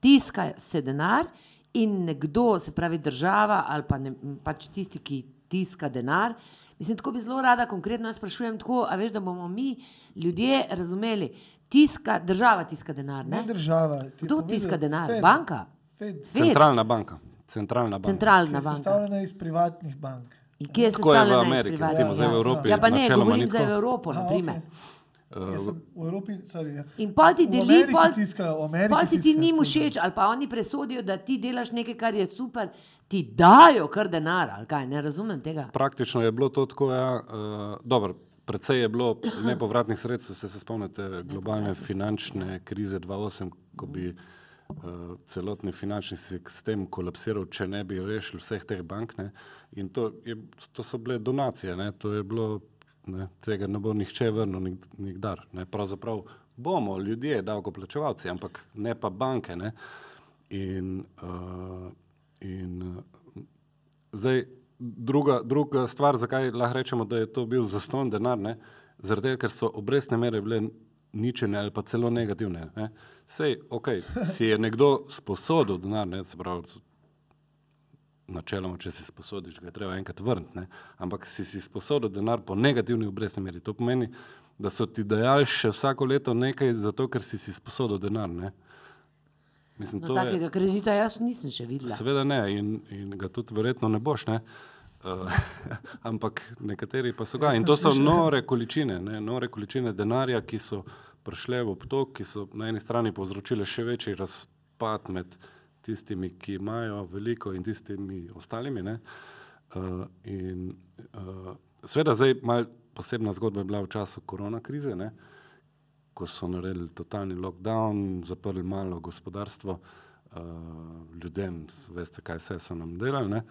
tiska se denar in nekdo, se pravi država ali pa ne, pač tisti, ki tiska denar. Mislim, tako bi zelo rada konkretno jaz sprašujem, tako, a veš, da bomo mi ljudje razumeli. tiska, država tiska denar. Ne Ne? država. ti Kdo tiska denar? Fed. Banka? Fed. Fed. Centralna banka. Centralna banka. Centralna banka. sestavljena iz privatnih bank. In kje je Tako je v sestavljena iz Ameriki, privatnih recimo zdaj v bank? Evropi Ja, pa ne, načeloma govorim ni zdaj v tako. Evropo, Aha, na primer. okej. V Evropi, sorry, ja. In pol ti deli, pol, tiskajo, v Ameriki pol si ti tiskajo njim všeč, ali pa oni presodijo, da ti delaš nekaj, kar je super, ti dajo kar denar, ali kaj, ne razumem tega. Praktično je bilo to tako, ja, uh, dobro, predvsej je bilo nepovratnih sredstev, se, se spomnite globalne finančne krize 2008, ko bi uh, celotni finančni sistem kolapsiral, če ne bi rešili vseh teh bank. Ne. In to, je, to so bile donacije, ne. to je bilo, ne, tega ne bo nihče vrnil nik, nikdar. Ne. Pravzaprav bomo ljudje, davkoplačevalci, ampak ne pa banke. Ne. In, uh, in uh, zdaj, druga, druga stvar, zakaj lahko rečemo, da je to bil zaston denar, ne? zaradi tega, ker so obrestne mere bile ničene ali pa celo negativne. Ne? Sej, ok, si je nekdo sposodil denar, ne, se pravi, načeloma, če si sposodiš, ga je treba enkrat vrniti, ne? ampak si si sposodil denar po negativni obrestni meri. To pomeni, da so ti dajali še vsako leto nekaj, zato ker si si sposodil denar. Ne? Mislim, No, to je- takega kredita jaz nisem še videla. Seveda ne, in, in ga tudi verjetno ne boš. Ne? Uh, ampak nekateri pa so ga. In to so nore količine, ne? nore količine denarja, ki so prišle v obtok, ki so na eni strani povzročile še večji razpad med tistimi, ki imajo veliko in tistimi ostalimi. Ne? Uh, in uh, seveda zdaj mal posebna zgodba je bila v času korona krize, ne? ko so naredili totalni lockdown, zaprli malo gospodarstvo, uh, ljudem, veste, kaj vse so nam delali. Ne?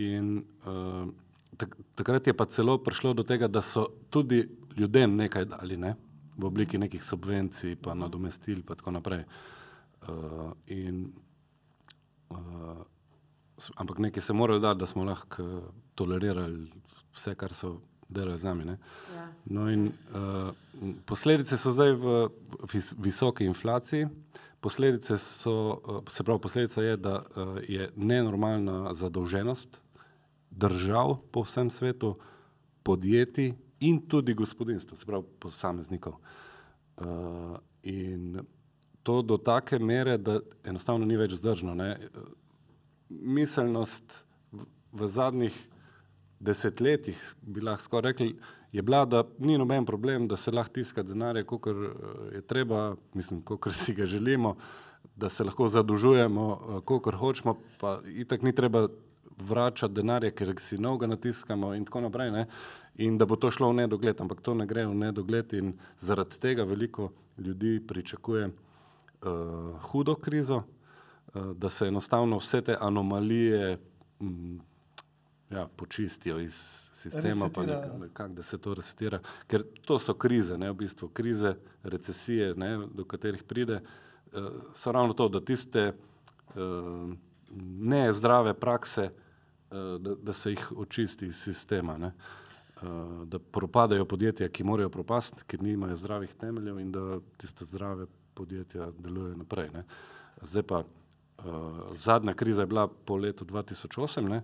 In uh, tak, takrat je pa celo prišlo do tega, da so tudi ljudem nekaj dali, ne? v obliki nekih subvencij, pa nadomestil, pa tako naprej. Uh, in, uh, ampak nekaj se morajo dati, da smo lahko eh, tolerirali vse, kar so delali z nami. Ne? Ja. No in, uh, posledice so zdaj v vis, visoki inflaciji. Posledice so, uh, se pravi, posledica je, da uh, je nenormalna zadolženost držav po vsem svetu, podjetij in tudi gospodinstv, se pravi posameznikov. Uh, in to do take mere, da enostavno ni več vzdržno. Ne? Miselnost v, zadnjih desetletjih, bi lahko skoraj rekli, je bila, da ni noben problem, da se lahko tiska denarje, kot je treba, mislim, kot si ga želimo, da se lahko zadolžujemo, kot hočemo, pa itak ni treba vračati denarja, ker si novega natiskamo in tako naprej. Ne? In da bo to šlo v nedogled, ampak to ne gre v nedogled in zaradi tega veliko ljudi pričakuje uh, hudo krizo, uh, da se enostavno vse te anomalije mm, ja, počistijo iz sistema, pa Resetirajo. nek, nekak, da se to resetira. Ker to so krize, ne, v bistvu krize, recesije, ne, do katerih pride, uh, so ravno to, da tiste uh, nezdrave prakse, uh, da, da se jih očisti iz sistema. Ne. Uh, da propadajo podjetja, ki morajo propasti, ker nimajo zdravih temeljev, in da tiste zdrave podjetja delujejo naprej. Ne. Zdaj pa uh, zadnja kriza je bila po letu 2008, ne.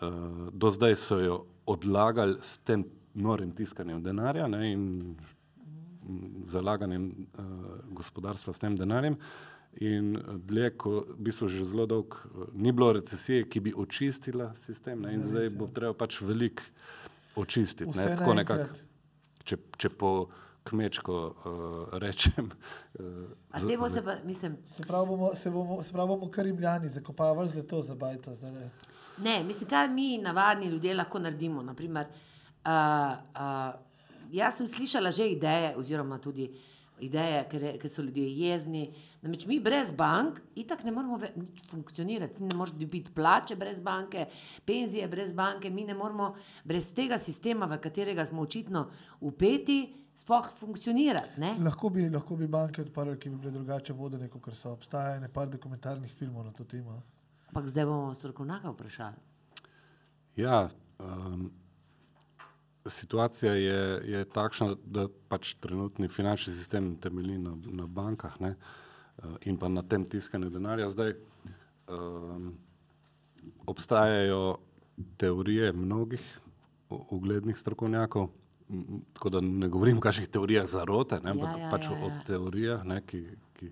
Uh, do zdaj so jo odlagali s tem norim tiskanjem denarja ne, in zalaganjem uh, gospodarstva s tem denarjem. In dlje, ko v bistvu že zelo dolgo ni bilo recesije, ki bi očistila sistem, ne, in zdaj bo treba pač veliko očistiti. Ne, tako nekako, če, če po kmečko uh, rečem. Uh, bo se pa, mislim, Se pravi, bomo, se bomo, se pravi, bomo kar imljani zakopavali zlato za bajta zdaj. Ne, mislim, kaj mi, navadni ljudje, lahko naredimo. Naprimer, uh, uh, jaz sem slišala že ideje, oziroma tudi ideje, ker, je- ker so ljudje jezni. Namreč mi brez bank itak ne moremo ve- nič funkcionirati. Ti ne moreš dobiti plače brez banke, penzije brez banke, mi ne moremo brez tega sistema, v katerega smo očitno upeti, sploh funkcionirati. Ne? Lahko bi, lahko bi banke odprli, ki bi bile drugače vodene, kot so. Obstaja ene par dokumentarnih filmov na to temo. Ampak zdaj bomo strokovnjaka vprašali. Ja, um, situacija je, je takšna, da pač trenutni finančni sistem temelji na, na bankah ne, uh, in pa na tem tiskanju denarja. Zdaj um, obstajajo teorije mnogih uglednih strokovnjakov, tako da ne govorim o kakšnih teorijah zarote, ne, ampak Ja, ja, pač ja, o ja. teorijah, ne, ki, ki,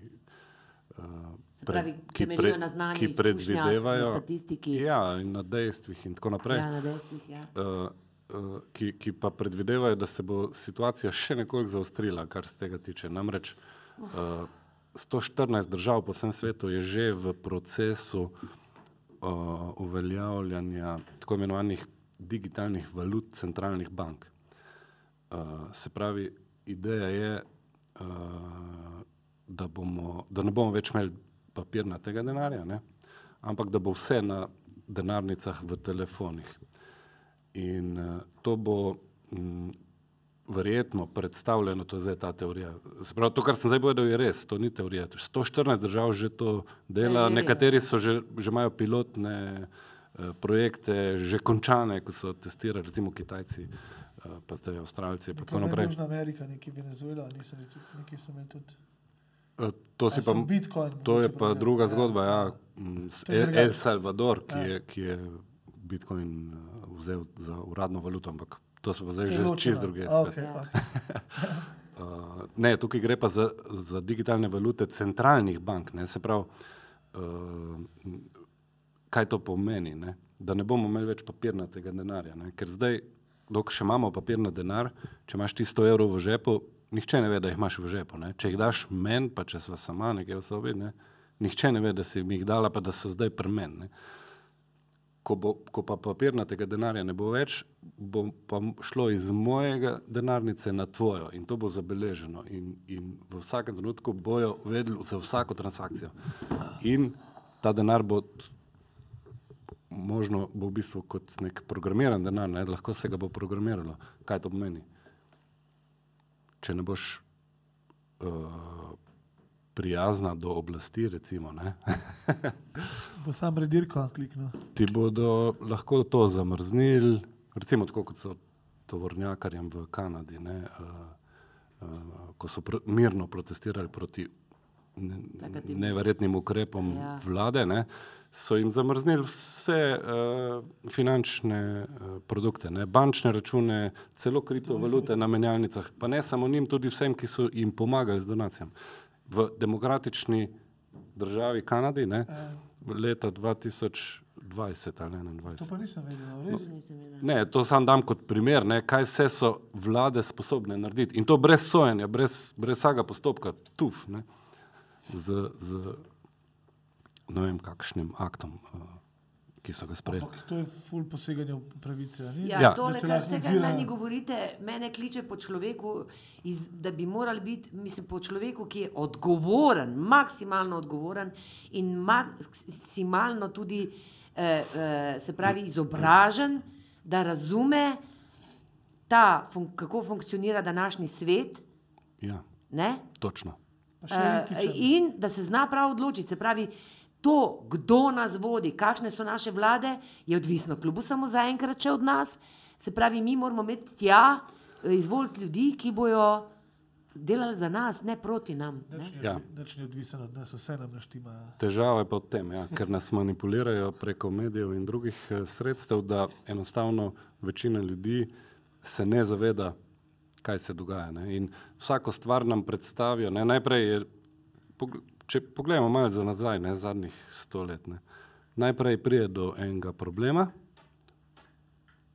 Se pravi, ki, temeljijo na znanju, ki izkušnjah, na predvidevajo statistiki. Ja, in na dejstvih in tako naprej. Ja, na dejstvih, ja. Uh, uh, ki, ki pa predvidevajo, da se bo situacija še nekoliko zaostrila, kar se tega tiče. Namreč uh, 114 držav po vsem svetu je že v procesu uh, uveljavljanja tako imenovanih digitalnih valut centralnih bank. Uh, se pravi, ideja je, uh, da, bomo, da ne bomo več imeli papirnatega denarja, ne? ampak da bo vse na denarnicah v telefonih. In uh, to bo m, verjetno predstavljeno, to je zdaj ta teorija. Se pravi, to, kar sem zdaj povedal, je res, to ni teorija. 114 držav že to dela, že res. nekateri so že, že imajo pilotne uh, projekte, že končane, ko so testirali, recimo Kitajci, uh, pa zdaj Avstralci, pa tako naprej. Južna Amerika, neki Venezuela, nisem rekel, neki so imeli tudi. To, pa, Bitcoin to je pa druga zgodba. Ja. ja. Mm, El. El Salvador, ki, Ja. je, ki je Bitcoin uh, vzel za uradno valuto, ampak to so pa zdaj že čist druge Ja. okej. Uh, ne, tukaj gre pa za, za digitalne valute centralnih bank. Ne, se pravi, uh, kaj to pomeni? Ne? Da ne bomo imeli več papirnatega denarja. Ne? Ker zdaj, dokler še imamo papirni denar, če imaš ti 100 evrov v žepu, nihče ne ve, da jih imaš v žepu. Ne? Če jih daš meni, pa če sva sama nekje v sobi, ne? nihče ne ve, da si mi jih dala, pa da so zdaj pri meni. ne. Ko, bo, ko pa papirnatega denarja ne bo več, bo pa šlo iz mojega denarnice na tvojo in to bo zabeleženo. In, in v vsakem trenutku bojo vedeli za vsako transakcijo. In ta denar bo možno, bo v bistvu kot nek programiran denar, ne? lahko se ga bo programiralo. Kaj to pomeni? Če ne boš uh, prijazna do oblasti, recimo, ne? Bo sam redirko kliknil. ti bodo lahko to zamrznili, recimo tako kot so tovornjakarjem v Kanadi, ne, uh, uh, ko so pr mirno protestirali proti ne, neverjetnim ukrepom Ja. ja. vlade, ne, so jim zamrznili vse uh, finančne uh, produkte, ne, bančne račune, celo kriptovalute na menjalnicah, pa ne samo njim, tudi vsem, ki so jim pomagali z donacijami. V demokratični državi Kanadi, ne, leta 2020 ali To 2021. pa nisem vedel, res. Nisem vedela. Ne, to sam dam kot primer, ne, kaj vse so vlade sposobne narediti. In to brez sojenja, brez, brez vsakega postopka, tuf, ne, z, z ne vem kakšnim aktom, uh, ki so ga sprejeli. Ampak to je ful poseganje v pravice. Ni? Ja, Ja. Da Tole, te kar nadzira. meni govorite, mene kliče po človeku, iz, da bi morali biti, mislim, po človeku, ki je odgovoren, maksimalno odgovoren in maksimalno tudi, eh, eh, se pravi, izobražen, da razume, ta, fun kako funkcionira današnji svet. Ja, Ne? točno. Uh, in da se zna prav odločiti. Se pravi, to, kdo nas vodi, kakšne so naše vlade, je odvisno, kljub samo zaenkrat, če od nas. Se pravi, mi moramo imeti tja, eh, izvoliti ljudi, ki bojo delali za nas, ne proti nam. Ne? Ni, Ja. nič ni odvisen od nas, vse nam naštima. Težava je pa v tem, ja, ker nas manipulirajo preko medijev in drugih eh, sredstev, da enostavno večina ljudi se ne zaveda, kaj se dogaja. Ne. In vsako stvar nam predstavijo. Ne. Najprej je, če pogledamo malo za nazaj, ne, zadnjih sto let, ne. najprej pride do enega problema,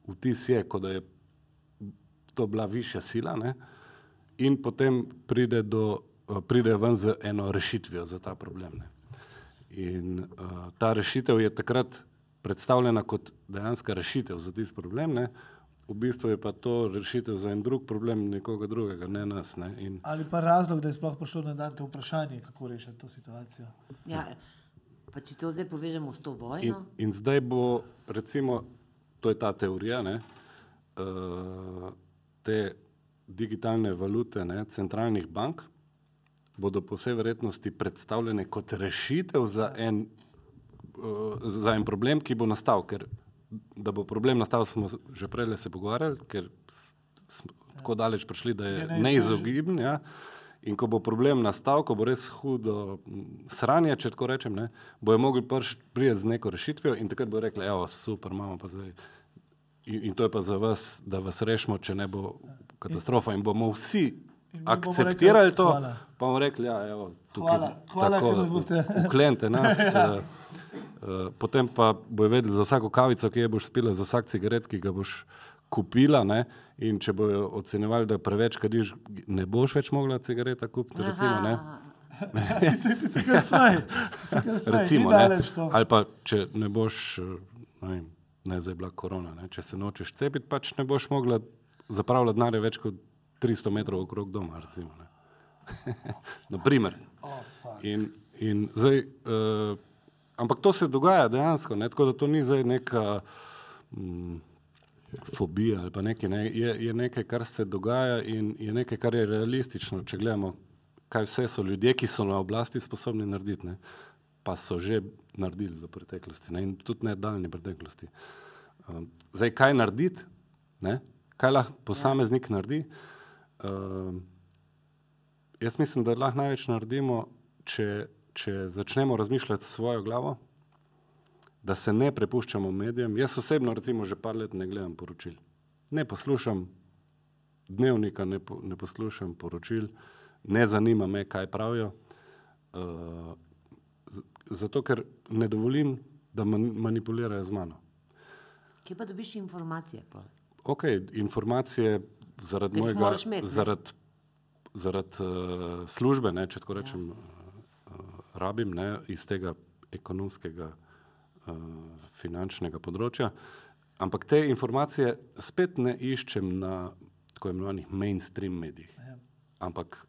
vtis je, kot da je to bila višja sila, ne? in potem pride, do, pride ven z eno rešitvijo za ta problem. Ne? In uh, ta rešitev je takrat predstavljena kot dejanska rešitev za tisti problem, ne? V bistvu je pa to rešitev za en drug problem nekoga drugega, ne nas. Ne? In, Ali pa razlog, da je sploh prišlo na dan to vprašanje, kako rešiti to situacijo. Ja, pa če to zdaj povežemo s to in, vojno, in zdaj bo, recimo, to je ta teorija, ne? Uh, te digitalne valute ne, centralnih bank bodo po vsej verjetnosti predstavljene kot rešitev za en, uh, za en problem, ki bo nastal. Ker da bo problem nastal, smo že prej se pogovarjali, ker smo tako daleč prišli, da Je je neizbežen. neizogiben. Ja. In ko bo problem nastal, ko bo res hudo sranje, če tako rečem, ne, bojo mogli priti z neko rešitvijo in takrat bo rekli, evo, super, imamo pa zdaj. in, in to je pa za vas, da vas rešimo, če ne bo katastrofa in bomo vsi In akceptirali to, hvala. pa bomo rekli, ja, evo, tukaj Hvala, hvala, tako, ker nas boste- uklente nas. Ja. uh, potem pa bojo vedeli za vsako kavico, ki jo boš spila, za vsak cigaret, ki ga boš kupila. Ne? In če bojo ocenjevali, da preveč kadiš, ne boš več mogla cigareta kupiti. Recimo, ne? Ti se kar smej, recimo, ali pa če ne boš, eh, ne, vem, ne zdaj je bila korona, ne, če se nočeš cepiti, pač ne boš mogla zapravljati denarja več kot 300 metrov okrog doma. Recimo, ne. Naprimer. In, in zdaj, uh, ampak to se dogaja dejansko, ne, tako da to ni zdaj neka mm, fobija ali pa nekaj, ne, je, je nekaj, kar se dogaja in je nekaj, kar je realistično, če gledamo, kaj vse so ljudje, ki so na oblasti sposobni narediti, ne, pa so že naredili v preteklosti ne, in tudi ne daljni preteklosti. Um, zdaj, kaj narediti, ne, kaj lahko posameznik naredi? Um, Jaz mislim, da lahko največ naredimo, če, če začnemo razmišljati s svojo glavo, da se ne prepuščamo medijem. Jaz osebno, recimo, že par let ne gledam poročil. Ne poslušam dnevnika, ne, po, ne poslušam poročil, ne zanima me, kaj pravijo. Uh, zato, ker ne dovolim, da man, manipulirajo z mano. Kje pa dobiš informacije? pol? Ok, informacije zaradi mojega, imeti, zaradi, zaradi uh, službe, ne, če tako rečem, ja. Uh, rabim ne, iz tega ekonomskega, uh, finančnega področja. Ampak te informacije spet ne iščem na tako imenovanih mainstream medijih, Ja. ampak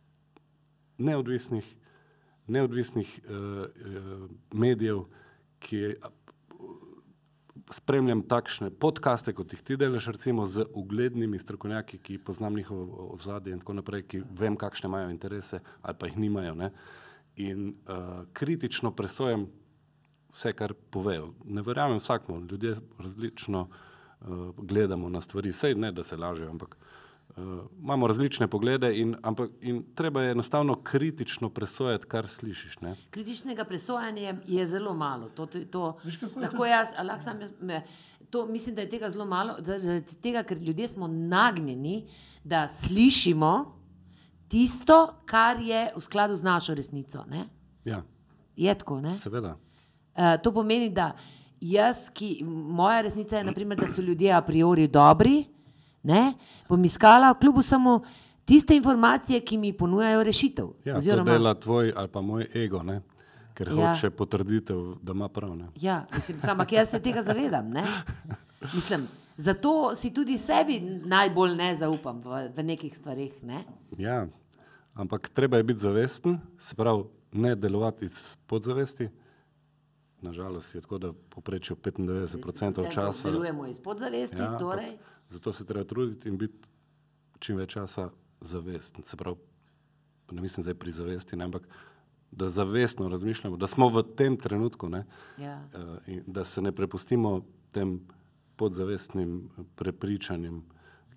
neodvisnih, neodvisnih uh, uh, medijev, ki spremljam takšne podkaste, kot jih ti delaš, recimo z uglednimi strokovnjaki, ki poznam njihovo ozadje in tako naprej, ki vem, kakšne imajo interese ali pa jih nimajo. Ne? In uh, kritično presojam vse, kar povejo. Ne verjamem vsakmu, ljudje različno uh, gledamo na stvari, sej ne, da se lažejo, ampak uh, imamo različne poglede in, ampak, in treba je enostavno kritično presojati, kar slišiš. Ne? Kritičnega presojanja je zelo malo. To, to, to, je lahko jaz, lahko sam jaz, me, to mislim, da je tega zelo malo, zaradi tega, ker ljudje smo nagnjeni, da slišimo tisto, kar je v skladu z našo resnico. Ne? Ja, Je tako, ne? seveda. Uh, to pomeni, da jaz, ki, moja resnica je, naprimer, da so ljudje a priori dobri, ne, bom iskala kljub vsemu tiste informacije, ki mi ponujajo rešitev. Ja, to Oziroma, dela tvoj ali pa moj ego, ne? ker Ja. hoče potrditev, da ima prav. Ne? ja, mislim, sam, ampak jaz se tega zavedam. Ne? Mislim, zato si tudi sebi najbolj ne zaupam v, v nekih stvarih. Ne? Ja, ampak treba je biti zavesten, se pravi, ne delovati iz podzavesti. Nažalost je tako, da poprečju 95% časa. delujemo iz podzavesti. Ja, torej, zato se treba truditi in biti čim več časa zavesten. Se pravi, ne mislim zdaj pri zavesti, ne, ampak da zavestno razmišljamo, da smo v tem trenutku, ne, ja. eh, in da se ne prepustimo tem podzavestnim prepričanjem,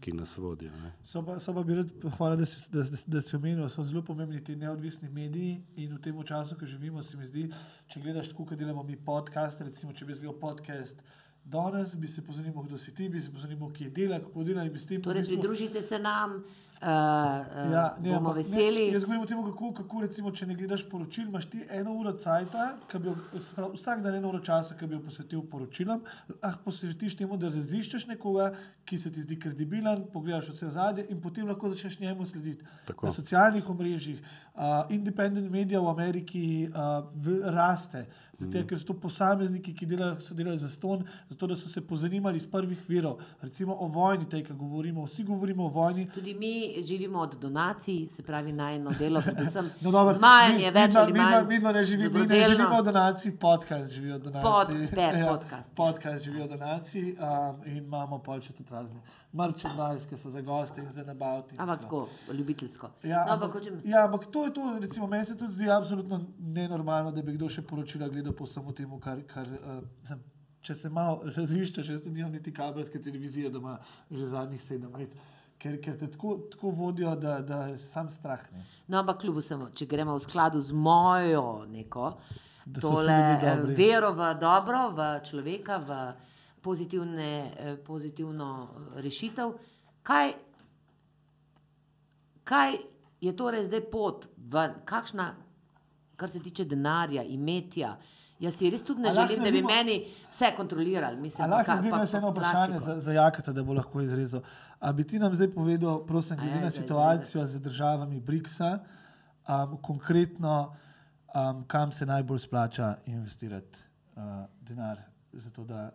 ki nas vodijo. Ne. So pa, so pa bi rad pohvalil, da, si- da, da, da si omenil, so zelo pomembni ti neodvisni mediji in v tem času, ko živimo, se mi zdi, če gledaš tako, kot delamo mi podcast, recimo, če bi jaz gledal podcast danes, bi se pozanimal, kdo si ti, bi se pozanimal, kje dela, kako dela Torej, bistvu- pridružite se nam, uh, uh, Ja, ne, bomo ampak veseli. Ne, jaz govorim o tem, kako, kako recimo, če ne gledaš poročil, imaš ti eno uro cajta, ki bi pravi, vsak dan eno uro časa, ki bi jo posvetil poročilom, lahko posvetiš temu, da raziščeš nekoga, ki se ti zdi kredibilen, pogledaš vse zadje in potem lahko začneš njemu slediti. Tako. Na socialnih omrežjih, uh, independent media v Ameriki uh, v, raste, zato Mhm. ker so to posamezniki, ki delajo, so delali za ston, zato da so se pozanimali iz prvih virov, recimo o vojni, tej, ki govorimo, vsi govorimo o vojni. Tudi mi živimo od donacij, se pravi najno delo, predvsem No, dobro, zmajanje, mi- več midva- ali manj. Midva ne, živi, mi ne živimo od donacij, podcast živi od donacij. Pod- per podcast. podcast živi od donacij um, in imamo pol še tudi razne merchandise, ki so za goste in za nabaviti. in Ampak tako, ljubiteljsko. Ja, no, ampak, ampak ja, ampak to je to, recimo, meni se tudi zdi absolutno nenormalno, da bi kdo še poročila gledal po samo temu, kar. kar uh, sem, če se malo raziščeš, jaz tudi nimam niti kabelske televizije doma že zadnjih sedem let, ker, ker te tako, tako vodijo, da, da je sam strah. Ne. no, ampak kljub vsemu, če gremo v skladu z mojo neko Da tole, eh, vero v dobro, v človeka, v, pozitivne, eh, pozitivno eh, rešitev. Kaj, kaj je torej zdaj pot ven, kakšna, kar se tiče denarja, imetja? Jaz si res tudi ne želim, da bi naredimo- meni vse kontrolirali. Mislim, lahko jaz pa eno vprašanje za, za Jakata, da bo lahko izrezal. A bi ti nam zdaj povedal, prosim, glede na situacijo z državami BRICS-a, um, konkretno, um, kam se najbolj splača investirati uh, denar, zato da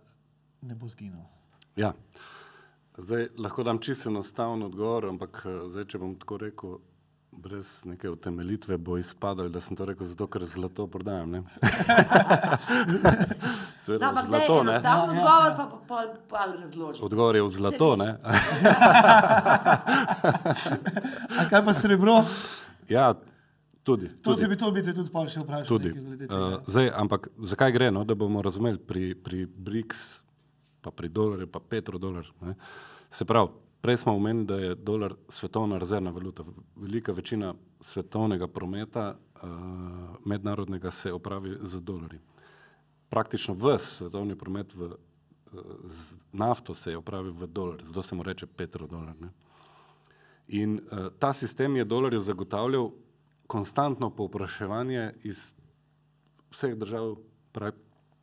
ne bo zginil? Ja. Zdaj, lahko dam čisto enostaven odgovor, ampak eh, zdaj, če bom tako rekel, brez neke utemeljitve, bo izpadalo, da sem to rekel zato, ker zlato prodajam. ne. Seveda, No, ampak da zlato, ne. Ja, odgovor, pa, pa, pa, pa razložim. Odgovor je v zlato, ne. A kaj pa srebro? ja, tudi. To tudi. se bi to bi te tudi pol še vprašal. Tudi. nekaj. Uh, zdaj, ampak zakaj gre, no, da bomo razumeli pri, pri BRICS, pa pri dolarju, pa petrodolar. Ne? Se pravi, prej smo omenili, da je dolar svetovna rezervna valuta. Velika večina svetovnega prometa uh, mednarodnega se opravi z dolarji. Praktično vse svetovni promet v, uh, z nafto se je opravil v dolar, zato se mu reče petrodolar. Ne? In uh, ta sistem je dolarju zagotavljal konstantno povpraševanje iz vseh držav, pra-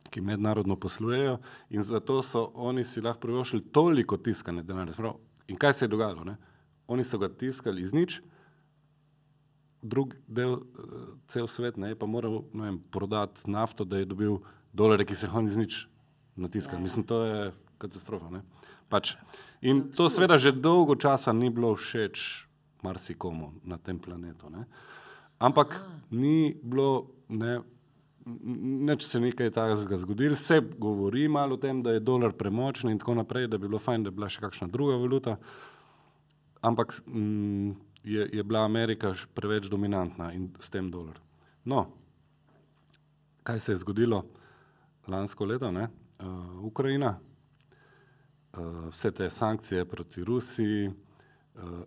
ki mednarodno poslujejo, in zato so oni si lahko privoščili toliko tiskane denarja. Se pravi, In kaj se je dogajalo? Ne? Oni so ga tiskali iz nič, drug del, eh, cel svet ne, je pa moral vem, prodati nafto, da je dobil dolare, ki se jih on iz nič natiskali. Mislim, to je katastrofa. Ne? Pač. In to seveda že dolgo časa ni bilo všeč marsikomu na tem planetu. Ne? Ampak ni bilo, ne, neč se nekaj takega zgodilo, se govori malo o tem, da je dolar premočen in tako naprej, da bi bilo fajn, da bi bila še kakšna druga valuta, ampak mm, je, je bila Amerika preveč dominantna in s tem dolar. No, kaj se je zgodilo lansko leto, ne? Uh, Ukrajina, uh, vse te sankcije proti Rusiji uh,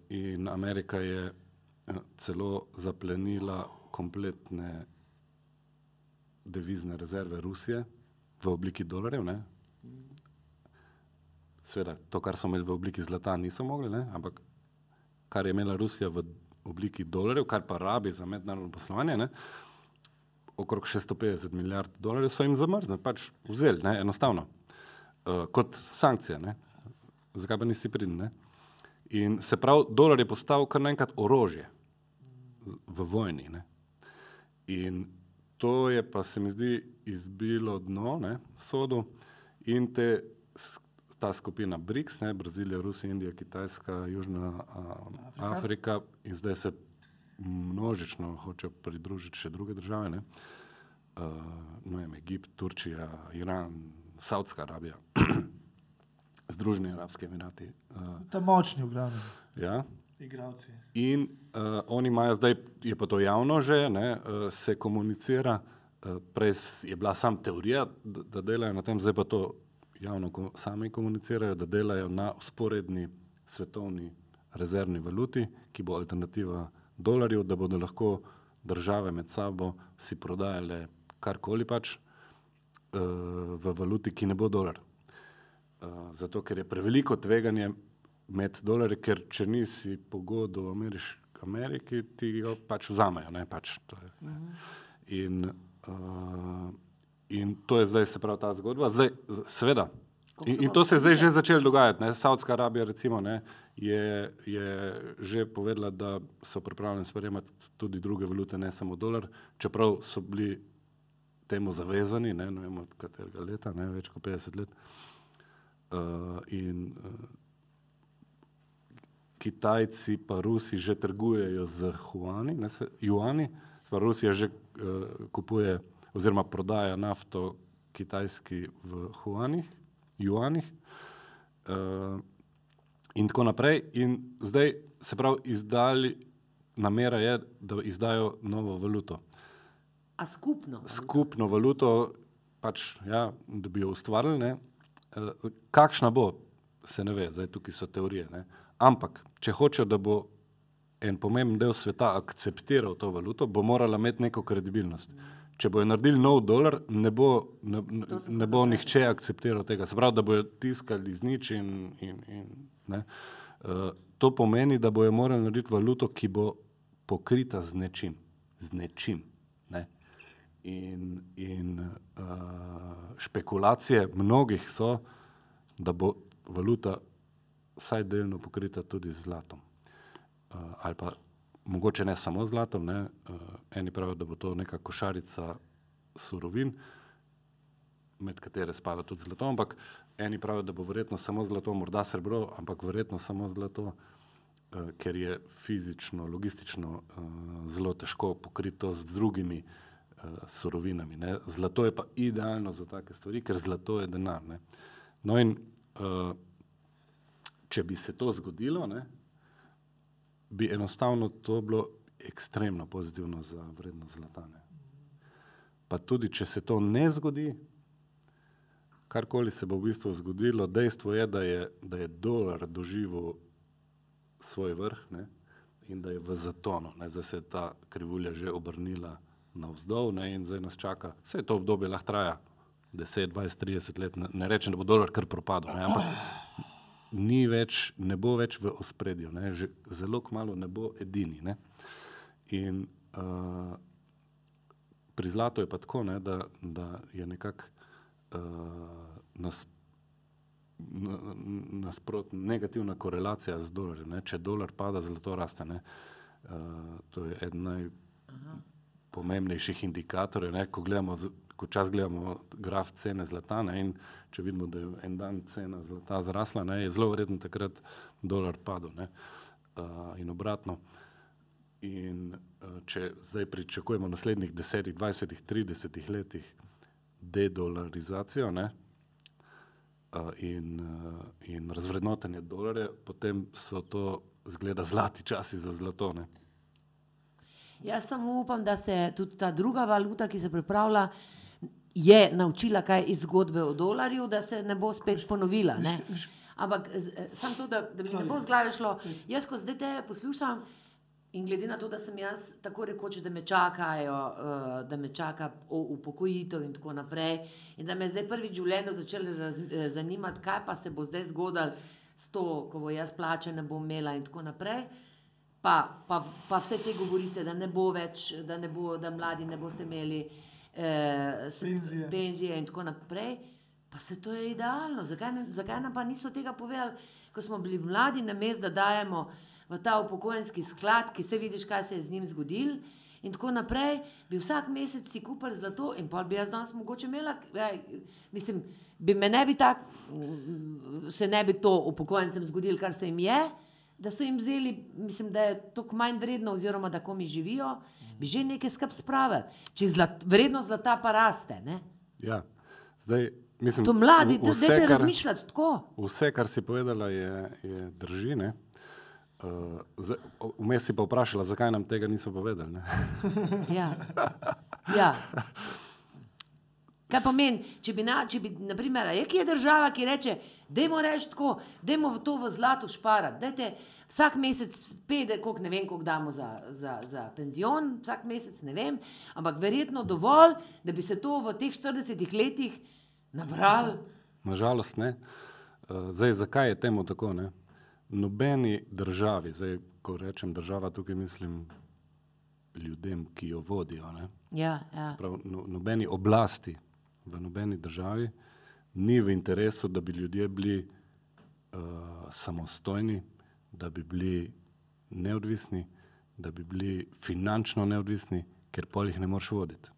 in Amerika je uh, celo zaplenila kompletne devizne rezerve Rusije v obliki dolarjev. Ne? Sveda, to, kar so imeli v obliki zlata, niso mogli, ne? ampak kar je imela Rusija v obliki dolarjev, kar pa rabi za mednarodno poslovanje, ne? okrog 650 milijard dolarjev so jim zamrznili, pač vzeli, ne? enostavno, uh, kot sankcije. Ne? Zakaj pa nisi pridn? ne? In se pravi, dolar je postal kar naenkrat orožje v vojni. Ne? In to je pa se mi zdi izbilo dno, ne, sodu. In te, ta skupina BRICS, ne, Brazilija, Rusija, Indija, Kitajska, Južna a, Afrika. Afrika. In zdaj se množično hočejo pridružiti še druge države, ne, uh, ne vem, Egipt, Turčija, Iran, Saudska Arabija, Združeni Arabski Emirati. Uh, Ta močni, v glavnem, ja, igravci. In uh, oni imajo zdaj, je pa to javno že, ne, uh, se komunicira, uh, prej s- je bila sam teorija, da, da delajo na tem, zdaj pa to javno ko, sami komunicirajo, da delajo na usporedni svetovni rezervni valuti, ki bo alternativa dolarju, da bodo lahko države med sabo si prodajale karkoli pač uh, v valuti, ki ne bo dolar. Uh, zato, ker je preveliko tveganje med dolarji, ker če nisi pogodil v Ameriš, Ameriki, ti ga pač vzamejo. Ne, pač, to je, ne. In, uh, in to je zdaj, se pravi, ta zgodba. Zdaj, seveda. In, in to se je zdaj že začelo dogajati. Ne. Saudska Arabija recimo, ne, je, je že povedala, da so pripravljeni sprejemati tudi druge valute, ne samo dolar, čeprav so bili temu zavezani, ne, ne vem od katerega leta, ne, več kot 50 let. Uh, in uh, Kitajci pa Rusi že trgujejo z huani, ne, se, juani, pravi, Rusija že uh, kupuje oziroma prodaja nafto kitajski v huanih, juanih uh, in tako naprej. In zdaj se pravi, izdali, namera je, da izdajo novo valuto A skupno? skupno valuto, pač, ja, da bi jo ustvarili. Ne? Eh, Kakšna bo, se ne ve, zdaj tukaj so teorije. Ne? Ampak, če hočejo, da bo en pomemben del sveta akceptiral to valuto, bo morala imeti neko kredibilnost. če bojo naredili nov dolar, ne bo, ne, ne, ne bo nihče akceptiral tega. Se pravi, da bojo tiskali z nič in, in, in ne. Uh, to pomeni, da bojo morali narediti valuto, ki bo pokrita z nečim. Z nečim ne. In, in uh, špekulacije mnogih so, da bo valuta vsaj delno pokrita tudi z zlatom. Uh, ali pa mogoče ne samo z zlatom, ne. Uh, eni pravijo, da bo to neka košarica surovin, med katere spada tudi zlato, ampak eni pravijo, da bo verjetno samo zlato, morda srebro, ampak verjetno samo zlato, uh, ker je fizično, logistično uh, zelo težko pokrito z drugimi uh, surovinami. Ne. Zlato je pa idealno za take stvari, ker zlato je denar. Ne. No in uh, če bi se to zgodilo, ne, bi enostavno to bilo ekstremno pozitivno za vrednost zlata. Ne. Pa tudi, če se to ne zgodi, karkoli se bo v bistvu zgodilo, dejstvo je, da je, da je dolar doživel svoj vrh ne, in da je v zatonu, ne, zdaj se je ta krivulja že obrnila navzdol ne, in zdaj nas čaka, vse to obdobje lahko traja 10, 20, 30 let, ne, ne rečem, da bo dolar kar propadel, ne, ampak ni več, ne bo več v ospredju, ne, že zelo kmalo ne bo edini. Ne. In uh, pri zlatu je pa tako, ne, da, da je nekako uh, nas, na- nasprot, negativna korelacija z dolarjem. Ne. Če dolar pada, zlato raste. Ne. Uh, to je eden najpomembnejših indikatorjev. Ne. Ko, gledamo, z- ko čas gledamo graf cene zlata ne, in če vidimo, da je en dan cena zlata zrasla, ne, je zelo verjetno takrat dolar padel. Ne. Uh, in obratno. In uh, če zdaj pričakujemo v naslednjih 10, 20, 30 letih dedolarizacijo ne, uh, in, uh, in razvrednotenje dolarja, potem so to, zgleda, zlati časi za zlato. Ne. Jaz samo upam, da se tudi ta druga valuta, ki se pripravlja, je naučila kaj iz zgodbe o dolarju, da se ne bo spet ponovila. Ne? Ampak samo to, da, da mi ne bo z glave šlo. Jaz, ko zdaj te poslušam, in glede na to, da sem jaz tako rekoč, da me čakajo, uh, da me čaka upokojitev in tako naprej, in da me je zdaj prvič v življenju začelo eh, zanimati, kaj pa se bo zdaj zgodilo s to, ko bo jaz plače ne bom imela in tako naprej. Pa, pa, pa vse te govorice, da ne bo več, da, ne bo, da mladi ne boste imeli eh, Penzije. penzije in tako naprej. Pa se to je idealno. Zakaj, ne, zakaj nam pa niso tega povedali, ko smo bili mladi, na mestu, da dajemo v ta upokojenski sklad, ki se vidiš, kaj se je z njim zgodilo. In tako naprej, bi vsak mesec si kupili zlato, in pa bi jaz danes mogoče imela, ej, mislim, bi me ne bi tako, se ne bi to upokojencem zgodilo, kar se jim je, da so jim vzeli, mislim, da je to manj vredno, oziroma da komi živijo, bi že nekaj skrb spravili. Če zlat, vrednost zlata pa raste. Ne? Ja. Zdaj, mislim, To mladi, da vse, dajte kar- razmišljati tako. Vse, kar si povedala, je, je drži. Ne? Uh, zdaj, o- vmes si pa vprašala, zakaj nam tega niso povedali. Ja. Ja. Kaj pomeni, če bi, na, če bi naprimer, je kje država, ki reče, dajmo reči tako, dajmo v to v zlato šparati, dajte vsak mesec pede, koliko ne vem, koliko damo za, za, za penzion, vsak mesec ne vem, ampak verjetno dovolj, da bi se to v teh 40 letih nabrali. Nažalost ne. Uh, zdaj, zakaj je temu tako? Ne? Nobeni državi, zdaj, ko rečem država, tukaj mislim ljudem, ki jo vodijo. Ne? Ja, ja. Se Prav, no, nobeni oblasti v nobeni državi ni v interesu, da bi ljudje bili uh, samostojni, da bi bili neodvisni, da bi bili finančno neodvisni, ker pol jih ne moreš voditi.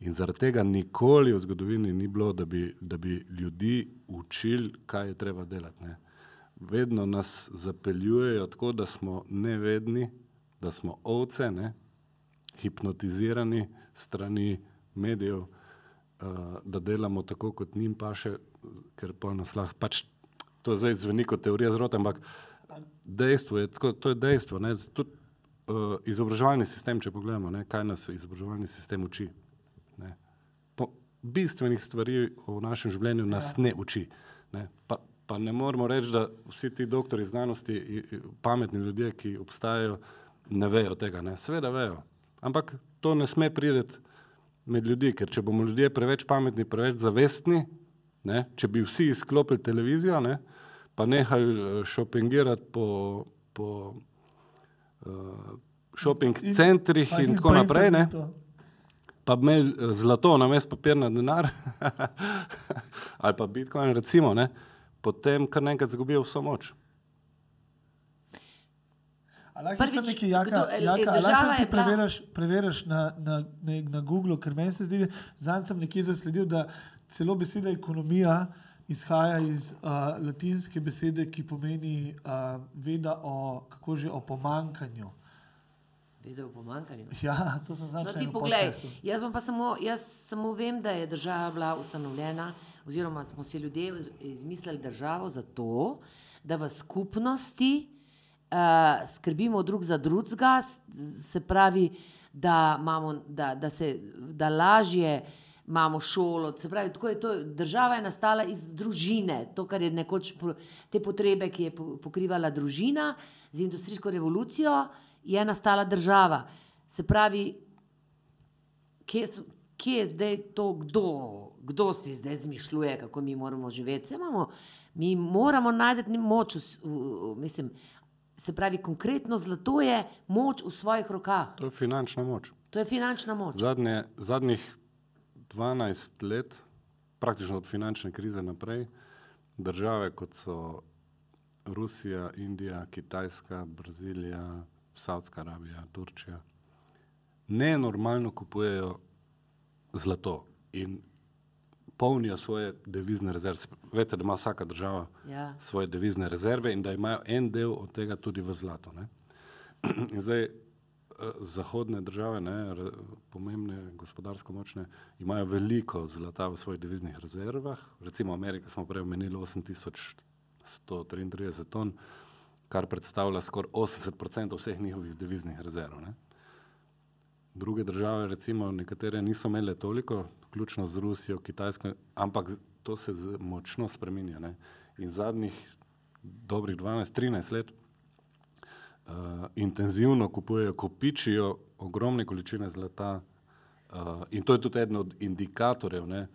In zaradi tega nikoli v zgodovini ni bilo, da bi, da bi ljudi učili, kaj je treba delati. Ne. Vedno nas zapeljujejo tako, da smo nevedni, da smo ovce, ne, hipnotizirani strani medijev, uh, da delamo tako, kot njim paše, ker pa nas lahko pač. To zdaj zveni kot teorija zrota, ampak dejstvo je, tako, to je dejstvo. Ne, Tudi uh, izobraževalni sistem, če pogledamo, ne, kaj nas izobraževalni sistem uči. Ne. Po bistvenih stvari v našem življenju nas ne uči. Ne. Pa, pa ne moremo reči, da vsi ti doktori znanosti, pametni ljudje, ki obstajajo, ne vejo tega. Ne. Seveda vejo, ampak to ne sme priti med ljudi, ker če bomo ljudje preveč pametni, preveč zavestni, ne, če bi vsi izklopili televizijo, ne, pa nehali eh, šopingirati po, po uh, šoping In- centrih in in tako naprej, ne, pa bi imeli eh, zlato na mest papirna denar. Ali pa bitcoin, recimo, ne, potem kar naenkrat izgubijo vso moč. Lahko Prvič, sem nekaj jaka, kdo- jaka, a država lahko ti preveriš, preveriš na, na, na, na Googlu, ker meni se zdi, zadnjič sem nekje zasledil, da celo beseda ekonomija izhaja iz uh, latinske besede, ki pomeni uh, veda o, kako že, o pomankanju. Vedel o pomankanju. Ja, to sem No, znašel ti poglej, jaz, pa samo, jaz samo vem, da je država bila ustanovljena, oziroma smo si ljudje iz- izmislili državo zato, da v skupnosti skrbimo drug za drugega, se pravi, da, imamo, da, da, se, da lažje imamo šolo. Se pravi, tako je to, država je nastala iz družine, to, kar je nekoč te potrebe, ki je po- pokrivala družina, z industrijsko revolucijo je nastala država. Se pravi, kje, so, kje je zdaj to, kdo, kdo si zdaj zmišljuje, kako mi moramo živeti. Se imamo, mi moramo najti moč, v, v, mislim, se pravi, konkretno zlato je moč v svojih rokah. To je finančna moč. To je finančna moč. Zadnje, zadnjih 12 let, praktično od finančne krize naprej, države kot so Rusija, Indija, Kitajska, Brazilija, Saudska Arabija, Turčija, nenormalno kupujejo zlato in polnijo svoje devizne rezerve. Veste, da ima vsaka država Ja. svoje devizne rezerve in da imajo en del od tega tudi v zlato. Ne? In zdaj eh, zahodne države, ne, pomembne, gospodarsko močne, imajo veliko zlata v svojih deviznih rezervah. Recimo Amerika smo prej omenili 8133 ton, kar predstavlja skoraj 80% vseh njihovih deviznih rezerv. Ne. Druge države, recimo, nekatere niso imele toliko, vključno z Rusijo, Kitajsko, ampak to se močno spreminja. Ne. In zadnjih dobrih 12-13 let uh, intenzivno kupujejo, kopičijo ogromne količine zlata. Uh, in to je tudi eden od indikatorjev, ne,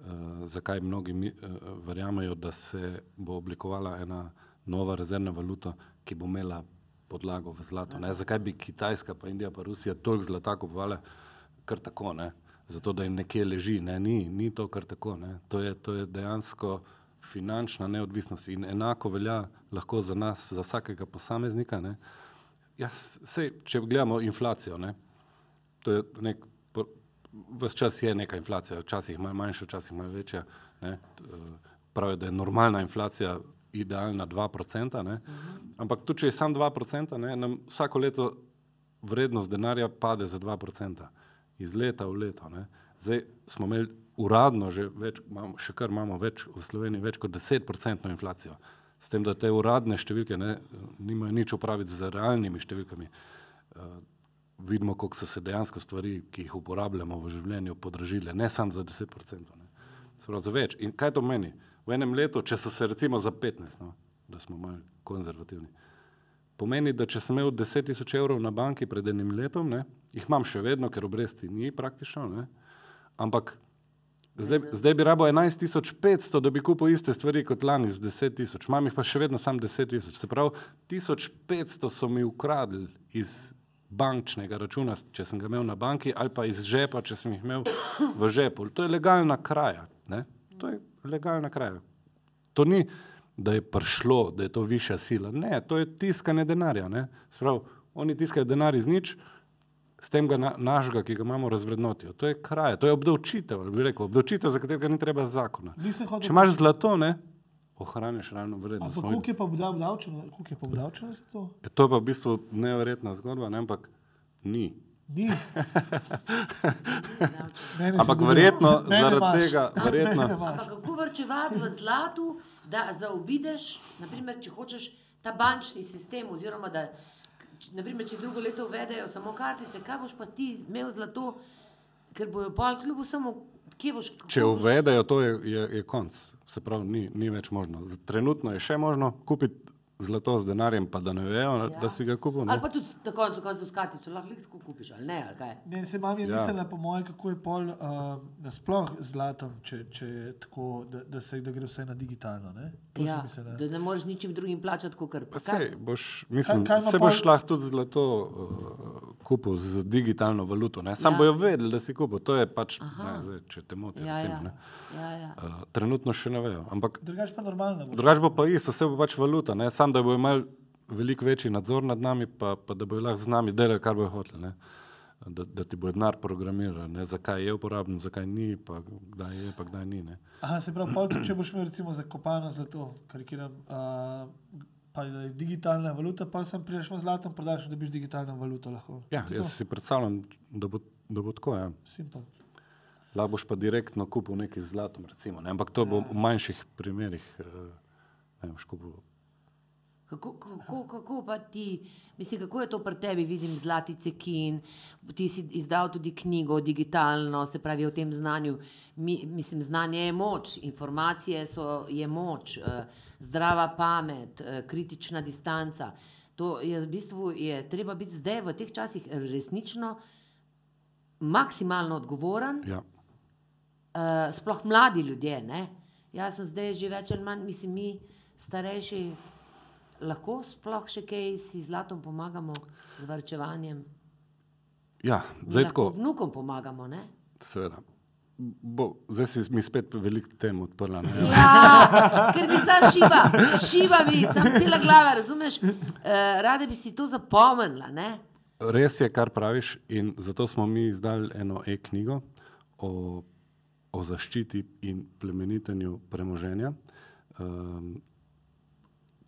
uh, zakaj mnogi mi, uh, verjamejo, da se bo oblikovala ena nova rezervna valuta, ki bo imela podlago v zlato. Ne. Zakaj bi Kitajska, pa Indija, pa Rusija toliko zlata kupovali kar tako, ne. Zato da jim nekje leži. Ne. Ni, ni to kar tako. Ne. To, je, to je dejansko finančna neodvisnost in enako velja lahko za nas, za vsakega posameznika. Ne. Ja, sej, če gledamo inflacijo, ne, to je nek, vse čas je neka inflacija, včasih malo manjša, včasih malo večja. Ne, eh, pravijo, da je normalna inflacija idealna 2%, ne, ampak tudi če je samo 2%, ne, nam vsako leto vrednost denarja pade za 2%, iz leta v leto. Ne. Zdaj smo imeli uradno, že več, imamo, še kar imamo več v Sloveniji, več kot 10% inflacijo. S tem, da te uradne številke ne, nimajo nič opraviti z realnimi številkami. Uh, vidimo, koliko so se dejansko stvari, ki jih uporabljamo v življenju, podražile, ne samo za 10%. Ne. Pravi, za več. In kaj to meni? V enem letu, če so se recimo za 15, no, da smo malo konzervativni, pomeni, da če sem imel 10 tisoč evrov na banki pred enim letom, ne, jih imam še vedno, ker obresti ni praktično, ne, ampak zdaj, zdaj bi rabo 11.500, da bi kupil iste stvari kot lani z 10 tisoč, imam jih pa še vedno sam 10 tisoč. Se pravi, 1500 so mi ukradli iz bančnega računa, če sem ga imel na banki, ali pa iz žepa, če sem jih imel v žepu. To je legalna kraja. Ne? To je legalna kraja. To ni, da je prišlo, da je to višja sila. Ne, to je tiskanje denarja. ne. Se Pravi, oni tiskajo denar iz nič, s tem ga na, našega, ki ga imamo, razvrednotijo. To je kraja, to je obdavčitev, bi rekel, obdavčitev, za katerega ni treba zakona. Če imaš zlato, ne, ohraniš realno vrednost. Ampak koliko je pa obda- obdavčeno, koliko je pa obdavčeno za to? Ja, To je pa v bistvu neverjetna zgodba, ne, ampak ni. Ni. Ampak verjetno zaradi tega, verjetno-. Ampak kako vrčevati v zlatu, da zaobideš, naprimer, če hočeš ta bančni sistem, oziroma da, naprimer, če drugo leto uvedejo samo kartice, kaj boš pa ti imel zlato, ker bojo pol kljub samo, kje boš. Če boš- uvedejo, to je, je, je konc. Se pravi, ni, ni več možno. Trenutno je še možno kupiti zlato z denarjem, pa da ne vejo, ja. da si ga kupil. Ali Ne? pa tudi na koncu, koncu s kartico, lahko tako kupiš, ali ne? Ali kaj? Ne, se mam je Ja. ja. mislila, po mojem, kako je pol uh, nasploh z zlatom, če, če je tako, da, da, se, da gre vse na digitalno. Ne? To Ja, sem mislila. da ne moreš ničim drugim plačati, kot kar Pa Sej, boš, mislim, kaj ima se boš lahko tudi zlato uh, kupil z digitalno valuto. Ne? Sam Ja. ja. bojo vedeli, da si kupil. To je pač, ne, zdaj, če te moti. Ja, recimo, ja. ne. Ja, ja. Uh, trenutno še ne vejo. Ampak Drugač pa normalno. bo. drugače bo pa isto, vse bo pač valuta. Ne? Sam da bojo imeli veliko večji nadzor nad nami, pa, pa da bojo lahko z nami delali, kar bojo hoteli. Da, da ti bo denar programiral, ne? zakaj je uporaben, zakaj ni, pa kdaj je, pa kdaj ni. Ne? Aha, se pravi, pol, če boš imel recimo zakopano zlato, karikiram, uh, pa je digitalna valuta, pa sem priješ v zlatom, prodaš, da biš digitalno valuto lahko. Ja, To je jaz si predstavljam, da bo, da bo tako. Ja. Simple. Lahko boš pa direktno kupil nekaj z zlatom, recimo, ne? ampak to bo v manjših primerih. eh, Ne vem, boš kupil. Kako, kako, kako pa ti, mislim, kako je to pri tebi, vidim zlatice kin, ti si izdal tudi knjigo digitalno, se pravi o tem znanju. Mi, mislim, znanje je moč, informacije so je moč, eh, zdrava pamet, eh, kritična distanca. To je v bistvu je treba biti zdaj v teh časih resnično maksimalno odgovoren, Ja. uh, sploh mladi ljudje. Ne? Jaz sem zdaj že več ali manj, mislim, mi starejši lahko sploh še kaj si zlatom pomagamo, z varčevanjem. Ja, zdaj tako, Vnukom pomagamo. Ne? seveda. Bo, zdaj si mi spet veliko tem odprla. Ne? Ja, ker bi se šiva, šiva bi, sem cela glava, razumeš? Uh, rada bi si to zapomnila. Ne? Res je, kar praviš, in zato smo mi izdali eno e-knjigo o, o zaščiti in plemenitenju premoženja. Um,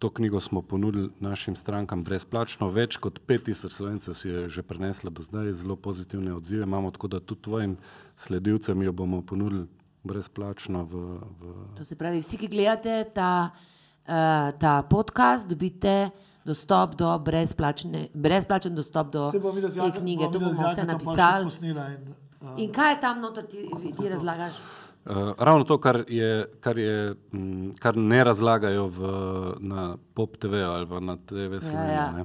to knjigo smo ponudili našim strankam brezplačno, več kot 5000 slovencev si je že preneslo do zdaj, zelo pozitivne odzive imamo, tako da tudi tvojim sledilcem jo bomo ponudili brezplačno. V, v... To se pravi, vsi, ki gledate ta, uh, ta podcast, dobite dostop do brezplačne, brezplačen dostop do te knjige. To bomo vse napisali. In, uh, In kaj je tam noter, ti, ti razlagaš? Uh, ravno to, kar, je, kar, je, m, kar ne razlagajo v, na Pop TV ali pa na TV Slovenija. ja. Ja.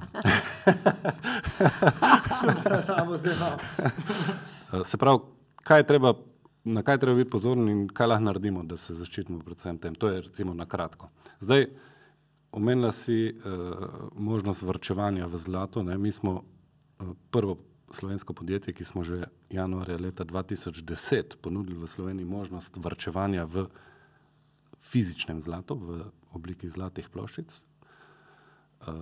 Uh, se pravi, kaj treba, na kaj treba biti pozoren in kaj lahko naredimo, da se zaščitimo pred vsem tem. To je recimo na kratko. Zdaj, omenila si uh, možnost vrčevanja v zlato. Ne? Mi smo uh, prvo slovensko podjetje, ki smo že januarja leta 2010 ponudili v Sloveniji možnost vrčevanja v fizičnem zlatu, v obliki zlatih ploščic, uh,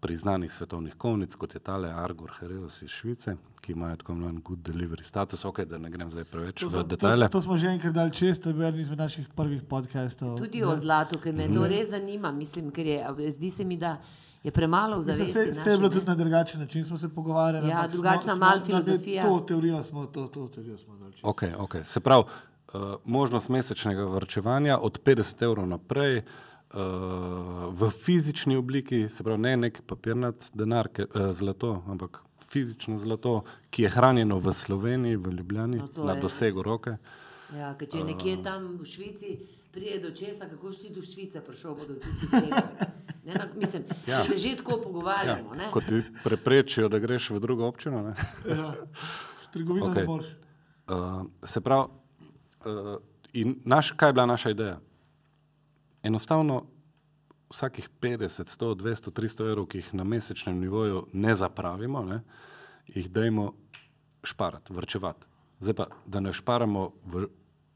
priznanih svetovnih kovnic, kot je tale Argor Hereus iz Švice, ki imajo tako imenovan good delivery status. Ok, da ne grem zdaj preveč To, v so- to, detajle. to smo že enkrat dali čez, to je bil eden izmed naših prvih podcastov. Tudi o zlatu, ker me to res zanima. Mislim, ker je, zdi se mi, da je premalo v zavesti. se, se je bilo tudi na drugačen način, smo se pogovarjali. Ja, drugačna smo- malo filozofija. To teorijo smo, to, to teorijo smo dali. Okay, okay. Se pravi, uh, možnost mesečnega vrčevanja od 50 evrov naprej. Uh, v fizični obliki, se pravi, ne nek papirnat denar, ke, uh, zlato, ampak fizično zlato, ki je hranjeno v Sloveniji, v Ljubljani, No, na je- dosegu roke. Ja, ker če je nekje tam v Švici prije do česa, kako si do Švice prišel, bodo tisti. Ne, na, mislim, ja. Se že tako pogovarjamo. Ja. Ko ti preprečijo, da greš v drugo občino. Ne? Ja, v trgovino okay. Ne moreš. Uh, se pravi, uh, in naš, kaj je bila naša ideja? Enostavno, vsakih 50, 100, 200, 300 evrov, ki jih na mesečnem nivoju ne zapravimo, ne, jih dajmo šparati, vrčevati. Zdaj pa, da ne šparamo v,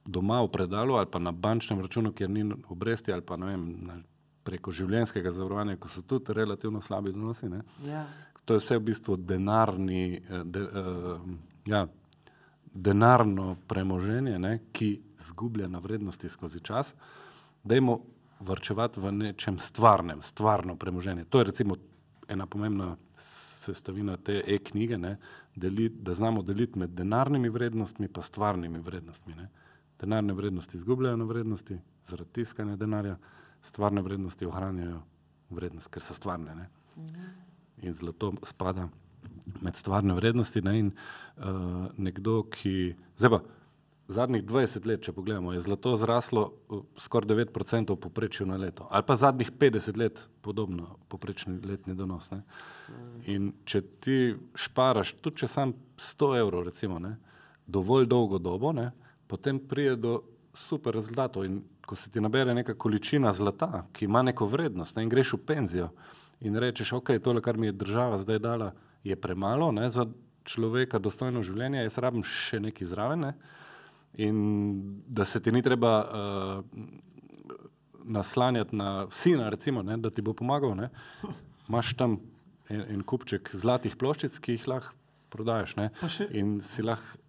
doma v predalu ali pa na bančnem računu, kjer ni obresti ali pa ne vem, na, preko življenjskega zavarovanja, ko so tudi relativno slabi donosi. Ne. Ja. To je vse v bistvu denarni, eh, de, uh, ja, denarno premoženje, ne, ki zgublja na vrednosti skozi čas. Dajmo vrčevati v nečem stvarnem, stvarno premoženje. To je recimo ena pomembna sestavina te e-knjige, deli, da znamo deliti med denarnimi vrednostmi in stvarnimi vrednostmi. Ne. Denarne vrednosti izgubljajo na vrednosti zaradi tiskanja denarja, stvarne vrednosti ohranjajo vrednost, ker so stvarne. Ne. In zlato spada med stvarne vrednosti. Ne, in, uh, nekdo, ki. Zdaj pa, zadnjih 20 let, če pogledamo, je zlato zraslo uh, skoraj 9% v povprečju na leto. Ali pa zadnjih 50 let podobno povprečni letni donos. Ne? In če ti šparaš, tudi če sam 100 evrov, recimo, ne, dovolj dolgo dobo, ne, potem pride do super rezultatov. In ko se ti nabere neka količina zlata, ki ima neko vrednost, ne, in greš v penzijo in rečeš, ok, tole, kar mi je država zdaj dala, je premalo ne, za človeka dostojno življenje, jaz rabim še nekaj zraven. Ne, in da se ti ni treba uh, naslanjati na sina, recimo, ne, da ti bo pomagal. Ne, imaš tam en, en kupček zlatih ploščic, ki jih lahko prodajaš. Ne, in si lahko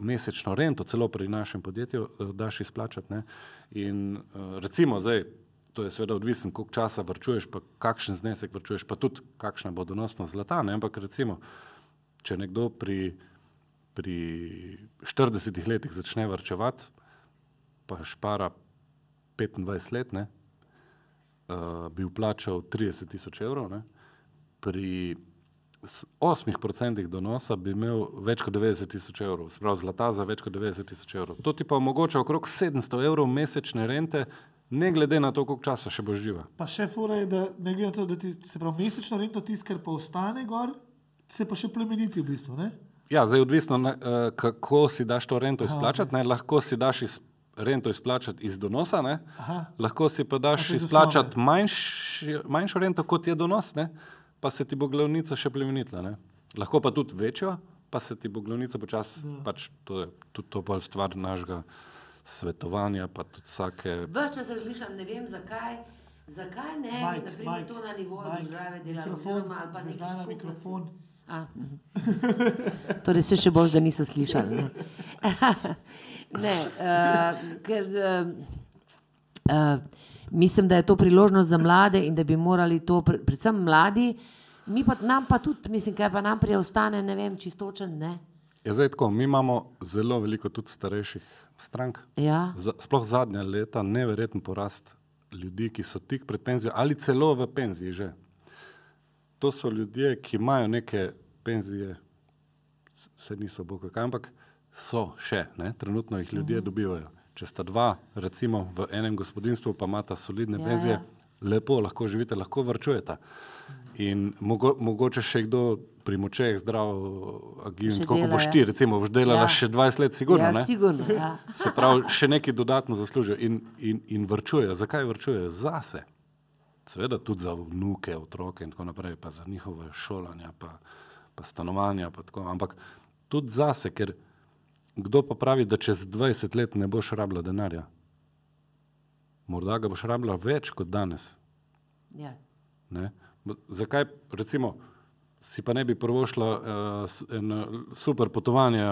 mesečno rento, celo pri našem podjetju, eh, daš izplačati. Ne? In uh, recimo zdaj, to je seveda odvisno, koliko časa vrčuješ, pa kakšen znesek vrčuješ, pa tudi kakšna bo donosnost zlata. Ne? Ampak recimo, če nekdo pri, pri 40 letih začne vrčevati, pa špara 25 let, ne? uh, bi vplačal 30 tisoč evrov. Ne? Pri 8% donosa bi imel več kot 90 tisoč evrov, se pravi zlata za več kot 90 tisoč evrov. To ti pa omogoča okrog 700 evrov mesečne rente, ne glede na to, koliko časa še boš živa. Pa še fura je, da ne glede na to, da ti se pravi mesečno rento tisto, kar pa ostane gor, se pa še plemeniti v bistvu. Ne? Ja, zdaj odvisno, na, uh, kako si daš to rento izplačati. Ne? Lahko si daš iz, rento izplačati iz donosa? Aha. lahko si pa daš izplačati manjši, manjšo rento, kot je donos, ne? Pa se ti bo glavnica še plemenitla. Ne? Lahko pa tudi večjo, pa se ti bo glavnica počasi, Ja. pač to je tudi to bolj stvar našega svetovanja, pa tudi vsake. Ves čas razmišljam, ne vem zakaj. Zakaj ne bi naprimer, Mike, to na nivoju Mike, države delali, mikrofon, oziroma ali pa nekih na mikrofon. A, torej se še bolj, da niso slišali. Ne, ne uh, ker uh, uh, mislim, da je to priložnost za mlade in da bi morali to, pre, predvsem mladi, mi pa, nam pa tudi, mislim, kaj pa nam preostane, ne vem, čistočen, ne. Je zdaj tako, mi imamo zelo veliko tudi starejših strank. Ja, Za, sploh zadnja leta, neverjeten porast ljudi, ki so tik pred penzijo ali celo v penziji že. To so ljudje, ki imajo neke penzije, se niso bog kaj, ampak so še, ne? trenutno jih ljudje uh -huh. dobivajo. Če sta dva, recimo v enem gospodinstvu, pa imata solidne Ja, penzije, ja. lepo lahko živite, lahko vrčujete. In mogo, mogoče še kdo pri močeh zdrav, agilen, tako kot boš ti, recimo, boš delala ja. še 20 let, sigurno. ja ne? sigurno. Ja. Se pravi, še nekaj dodatno zaslužijo in, in, in vrčujejo. Zakaj vrčujejo? Zase. Seveda tudi za vnuke, otroke in tako naprej, pa za njihove šolanja, pa, pa stanovanja. Pa tako. Ampak tudi zase, ker kdo pa pravi, da čez 20 let ne boš rabila denarja? Morda ga boš rabila več kot danes. Ja. Ne? Zakaj, recimo, si pa ne bi prvošla uh, eno super potovanje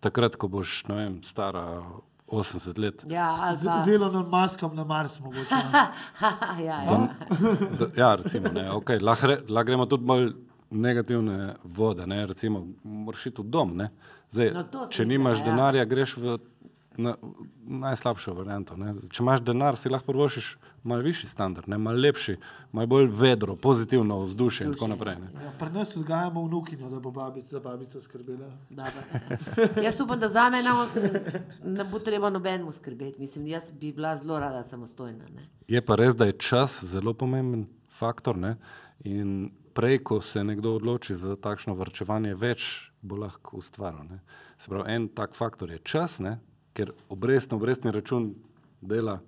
takrat, ko boš, ne vem, stara 80 let? Ja, ali Z, pa, z Elonom Maskom na Mars mogoče. no. ja, ja. Da, ja, recimo, ne, okay, lahko, re, lahko gremo tudi bolj negativne vode, ne, recimo, moraš iti v dom. Ne. Zdaj, No, če nimaš ja. denarja, greš v na, najslabšo varianto. Ne. Če imaš denar, si lahko prvošiš malo višji standard, ne, malo lepši, malo bolj vedro, pozitivno vzdušje in tako naprej. Ne. Ja, pri nas vzgajamo vnukinjo, da bo babica za babico skrbela. Jaz upam, da za me ne bo treba nobenemu skrbeti. Mislim, jaz bi bila zelo rada samostojna. Ne? Je pa res, da je čas zelo pomemben faktor. Ne? In prej, ko se nekdo odloči za takšno vrčevanje, več bo lahko ustvaril. Ne? Se pravi, en tak faktor je čas, ne? ker obrestni, obrestni račun dela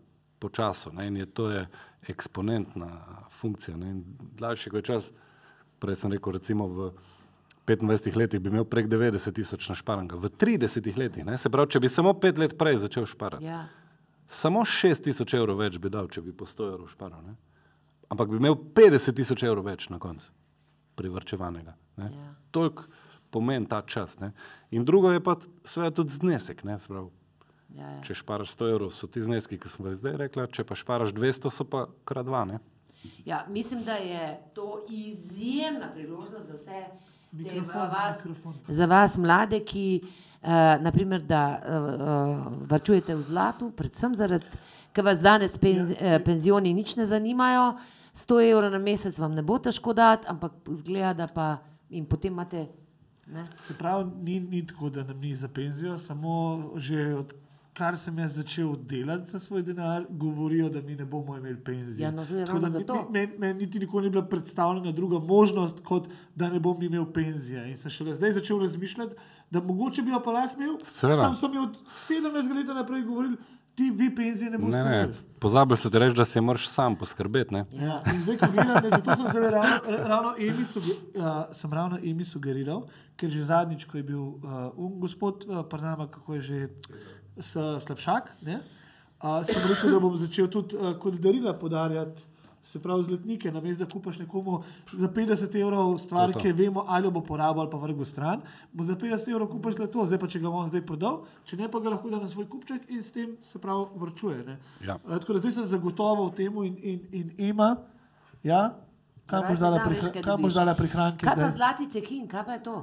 po času ne? in je to je eksponentna funkcija. Ne? Daljši kot je čas, prej sem rekel, recimo v 25 letih bi imel prek 90 tisoč našparanega, v 30 letih. Ne? Se pravi, če bi samo pet let prej začel šparati. Ja. Samo 6 tisoč evrov več bi dal, če bi po 100 evrov šparal. Ne? Ampak bi imel 50 tisoč evrov več na koncu, privrčevanega. Ne? Ja. Toliko pomeni ta čas. Ne? In drugo je pa seveda tudi znesek. Ne? Se Pravi, Ja, ja. če šparaš 100 evrov, so ti zneski, ki sem jih zdaj rekla, če pa šparaš 200, so pa krat dva. Ne? Ja, mislim, da je to izjemna priložnost za vse te Mikrofon, v vas, mikrofon. za vas mlade, ki uh, naprimer, da uh, uh, varčujete v zlatu, predvsem zaradi, ker vas danes penz, uh, penzioni nič ne zanimajo, 100 evrov na mesec vam ne bo težko dati, ampak zgleda, da pa in potem imate. Ne? Se pravi, ni, ni tako, da nam ni za penzijo, samo že od kar sem jaz začel delati za svoj denar, govorijo, da mi ne bomo imeli penzije. Ja, no, Tako da mi- Meni meni niti nikoli ni bila predstavljena druga možnost, kot da ne bom imel penzije. In sem šele zdaj začel razmišljati, da mogoče bi jo pa lahko imel. Seveda. Sam sem jim od 17 let naprej govoril, ti vi penzije ne boste imeli. pozabil si reči, da si moraš sam poskrbeti. Ne? Ja, in zdaj, ko gledam, ne, zato sem zdaj ravno, ravno Emi, suge, uh, sem ravno Emi sugeriral, ker že zadnjič, ko je bil uh, um gospod uh, Prnama, kako je že s, slabšak, ne, uh, sem rekel, da bom začel tudi uh, kot darila podarjati. Se pravi, zletnike, namesto da kupaš nekomu za 50 evrov stvar, To to. ki vemo, ali bo porabil ali pa vrgel stran, mu za 50 evrov kupaš zlato, zdaj pa če ga bom zdaj prodal, če ne pa ga lahko da na svoj kupček in s tem se pravi vrčuje. ne. Ja. Uh, tako da zdaj sem zagotovo v tem in, in, in Ema, ja, kam boš dala, prihra, kam boš dala prihranke? Kaj pa zdaj? zlatice kin, kaj pa je to?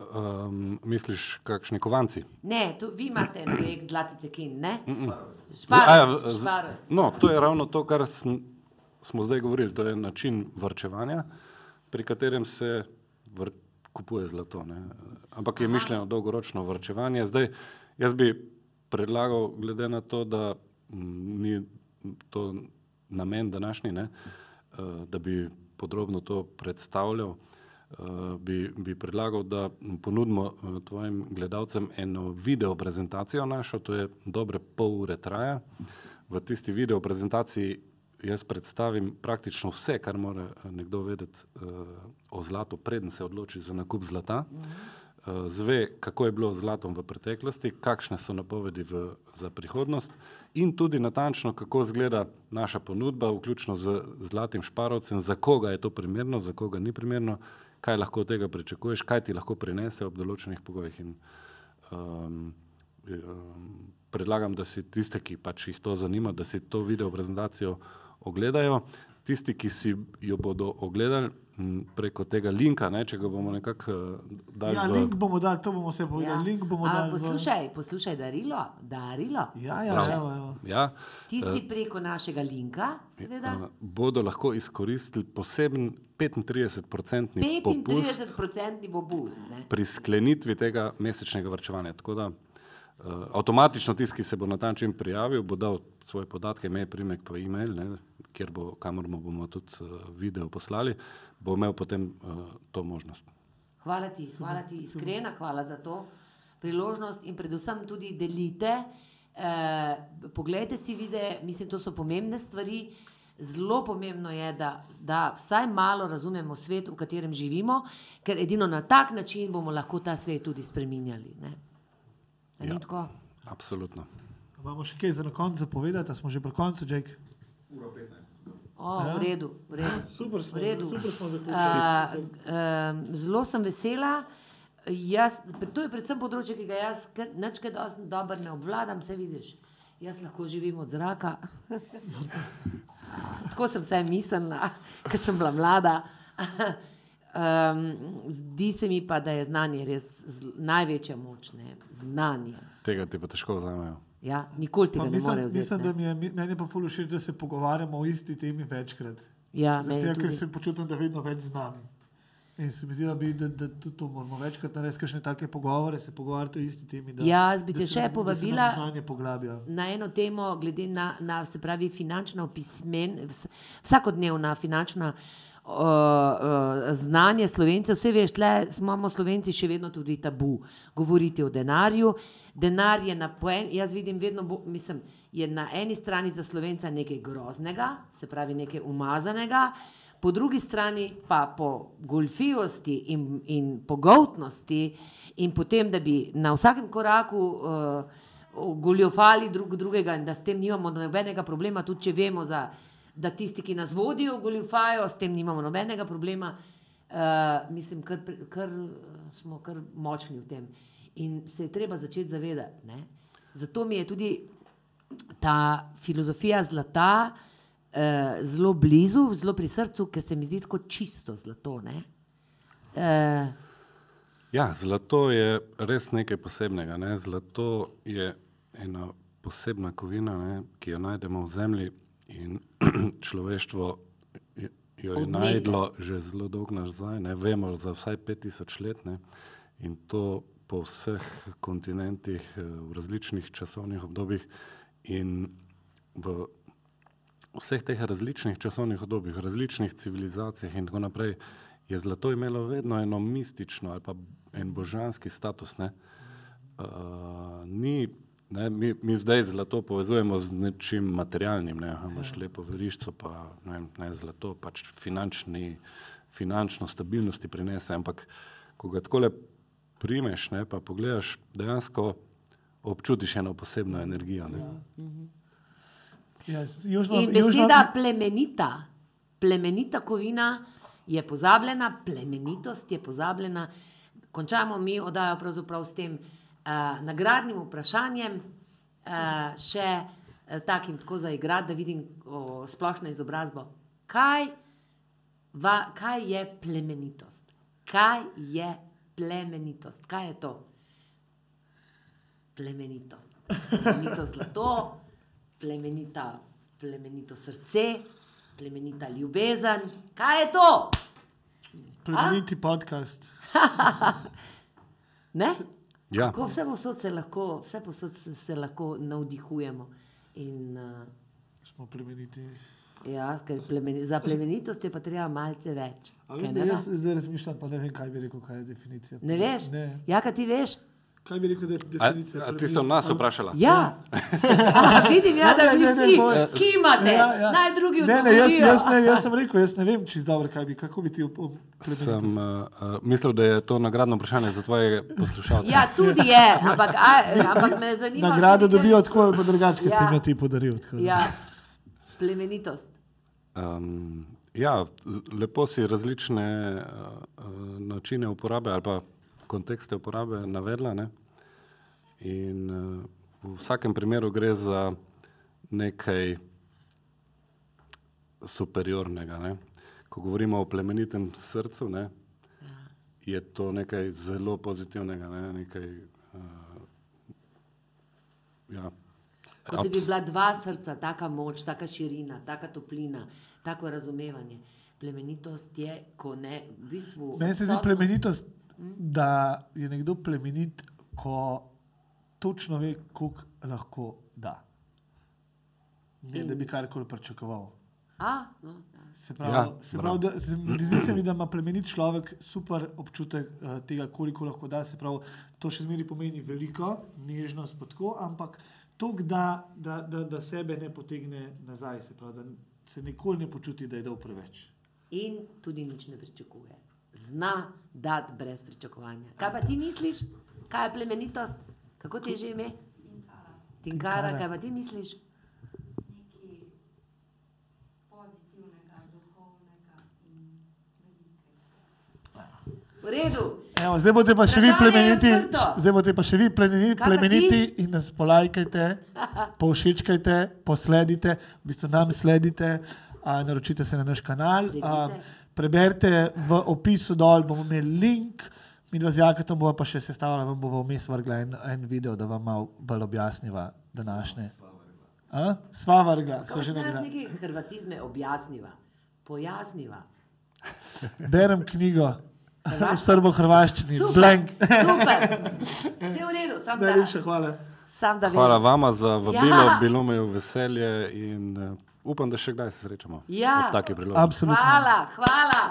Um, misliš, kakšni kovanci? Ne, tu, vi imate en projekt zlatice kin, ne? A ja, Šparovec, z- šparovec. No, to je ravno to, kar sm, smo zdaj govorili. To je način vrčevanja, pri katerem se vr, kupuje zlato. Ne. Ampak je Aha. mišljeno dolgoročno vrčevanje. Zdaj, jaz bi predlagal, glede na to, da m, ni to namen današnji, ne, eh, da bi podrobno to predstavljal. Uh, bi, bi predlagal, da ponudimo uh, tvojim gledalcem eno video prezentacijo našo, to je dobre pol ure traja. V tisti video prezentaciji jaz predstavim praktično vse, kar mora eh, nekdo vedeti uh, o zlatu, preden se odloči za nakup zlata. Uh, zve, kako je bilo z zlatom v preteklosti, kakšne so napovedi v, za prihodnost in tudi natančno, kako izgleda naša ponudba, vključno z zlatim šparovcem, za koga je to primerno, za koga ni primerno, kaj lahko od tega pričakuješ, kaj ti lahko prinese ob določenih pogojih. In, um, um, predlagam, da si tiste, ki pač jih to zanima, da si to video prezentacijo ogledajo. Tisti, ki si jo bodo ogledali preko tega linka, ne, če ga bomo nekako uh, dali Ja, v link bomo dali, to bomo vse povedali. Link bomo A, dali. v- poslušaj, poslušaj, darilo, darilo. Ja, ja, Poslušaj. evo, evo. Ja, Tisti preko našega linka, seveda. uh, bodo lahko izkoristili poseben 35-odstotni popust 35% bo boost. Ne? pri sklenitvi tega mesečnega vrčevanja. Tako da avtomatično tisti, ki se bo na ta način prijavil, bo dal svoje podatke, ime, primek, pa e-mail, ne, kjer bo, kamor mu bomo tudi uh, video poslali, bo imel potem uh, to možnost. Hvala ti, hvala ti, iskrena hvala za to priložnost in predvsem tudi delite. Eh, poglejte si videe, mislim, to so pomembne stvari. Zelo pomembno je, da, da vsaj malo razumemo svet, v katerem živimo, ker edino na tak način bomo lahko ta svet tudi spreminjali. Ne? Ja. tako? Absolutno. Imamo še kaj za na koncu povedati, smo že pri koncu, Jake? O, v redu, v redu. Super smo, V redu. super smo zaključili. A, um, zelo sem vesela. Jaz, to je predvsem področje, ki ga jaz kar- nič kaj dosti dobro ne obvladam, vse vidiš. Jaz lahko živim od zraka. Tako sem vsaj mislila, ker sem bila mlada. Um, zdi se mi pa, da je znanje res z, največja moč, ne? znanje. Tega ti pa težko vzamejo. Ja, nikoli Pa tega ne mislim, morejo vzeti. mislim, da ne. mi je, meni je pa ful všeč, da se pogovarjamo o isti temi večkrat. Ja, Zato, ker se počutim, da vedno več znam. In se mi zdi, da, bi, da, da tudi to moramo večkrat narediti, kakšne take pogovore, se pogovarjati o isti temi. Da, Ja, jaz bi te še nam- povabila- na eno temo, glede na, na se pravi, finančno pismen, vs, vsakodnevna finančna uh, uh, znanje slovencev. Vse veš, tle imamo slovenci še vedno tudi tabu govoriti o denarju. Denar je na poen, jaz vidim vedno, bo, mislim, je na eni strani za slovenca nekaj groznega, se pravi nekaj umazanega. Po drugi strani pa po golfijosti in, in pogoltnosti, in potem, da bi na vsakem koraku uh, goljofali drug drugega in da s tem nimamo nobenega problema, tudi če vemo, za, da tisti, ki nas vodijo, goljofajo, s tem nimamo nobenega problema. Uh, mislim, kar, kar eh, smo kar močni v tem. In se je treba začeti zavedati. Ne? Zato mi je tudi ta filozofija zlata uh, zelo blizu, zelo pri srcu, ker se mi zdi kot čisto zlato. ne. Uh, Ja, zlato je res nekaj posebnega. Ne? Zlato je ena posebna kovina, ne? ki jo najdemo v zemlji in človeštvo jo je Od nekdaj. najdlo že zelo dolgo nazaj. Ne? Vemo za vsaj 5000 let ne? in to po vseh kontinentih, eh, v različnih časovnih obdobjih in v vseh teh različnih časovnih obdobjih, različnih civilizacijah in tako naprej, je zlato imelo vedno eno mistično ali pa en božanski status. Ne? Uh, ni, ne, mi, mi zdaj zlato povezujemo z nečim materialnim, ne imaš lepo veriščo, pa ne, vem, ne zlato, pač finančni, finančno stabilnosti prinese, ampak ko ga takole primeš, ne, pa pogledaš, dejansko občutiš eno posebno energijo. Ne. Ja, južno, In beseda plemenita, plemenita kovina je pozabljena, plemenitost je pozabljena. Končamo mi oddajo pravzaprav s tem nagradnim vprašanjem, uh, še uh, takim tako zaigrati, da vidim o, splošno izobrazbo. Kaj, va, kaj je plemenitost? Kaj je plemenitost? Kaj je to? Plemenitost. Plemenito zlato, plemenita, plemenito srce, plemenita ljubezen. Kaj je to? Plemeniti podcast. Ne? Ja, Kako vse posod se lahko, vse posod se, se lahko navdihujemo. In, uh, Smo plemeniti. ja, plemeni, za plemenitost je pa treba malce več. A Kaj veš, ne da da? jaz zdaj razmišljam, pa ne vem, kaj bi rekel, kaj je definicija. Ne veš? Ne. Ja, kaj ti veš? Kaj bi rekel, da je a, definicija? a ti si nas vprašala? Ja, Aha, vidim, ja, da Ne, vi ne, ne, vsi ne, kimate, Ja, ja. naj drugi ne, ne, jaz, jaz, ne, jaz sem rekel, jaz ne vem, čisto dobro, kaj bi, kako bi ti op- op- Sem uh, mislil, da je to nagradno vprašanje za tvoje poslušalce. Ja, tudi je, ampak, a, ampak me zanima. Nagrado dobijo tako ali pa drugače, ker Ja. sem jo ti podaril. Ja, plemenitost. Um, ja, lepo si različne uh, načine uporabe ali pa kontekste uporabe navedla. Ne? In uh, v vsakem primeru gre za nekaj superiornega. Ne? Ko govorimo o plemenitem srcu, ne, je to nekaj zelo pozitivnega. Ne? Nekaj, uh, ja, Kot da bi bila dva srca, taka moč, taka širina, taka toplina, tako razumevanje. Plemenitost je, ko ne, v bistvu. Meni se zdi plemenitost, da je nekdo plemenit, ko točno ve, koliko lahko da. Ne, da bi karkoli pričakoval. A, no, ja. Se pravi, Ja, se pravi da, se, zdi se mi, da ima plemenit človek super občutek uh, tega, koliko lahko da. Se pravi, to še zmeraj pomeni veliko, nežnost, pa tako, ampak to, da, da, da, da sebe ne potegne nazaj, se pravi, da se nikoli ne počuti, da je dal preveč. In tudi nič ne pričakuje. Zna dati brez pričakovanja. Kaj pa ti misliš, kaj je plemenitost? Kako ti je že ime? Tinkara. Tinkara, kaj pa ti misliš? V redu. Evo, zdaj boste pa še vi plemeniti, zdaj boste pa še vi plemeniti, plemeniti in nas polajkajte, povšečkajte, posledite, v bistvu nam sledite, a, naročite se na naš kanal. A, Sledite. Preberite v opisu dol, bomo imeli link. Mi dva z Jakatom bova pa še sestavila, vam bova vmes vrgla en, en video, da vam malo bolj objasniva današnje. A? Sva vrgla, že se nas nekaj. neki hrvatizme objasniva? Pojasniva. Berem knjigo v Hrvaško? srbo-hrvaščini, blank. super. Vse v redu, sam da, Najlepša hvala. sam da Hvala vama za vabilo, Ja. bilo mi je v veselje in uh, upam, da še kdaj se srečamo. Ja. Ob taki priložnosti. Absolutno. Hvala, hvala.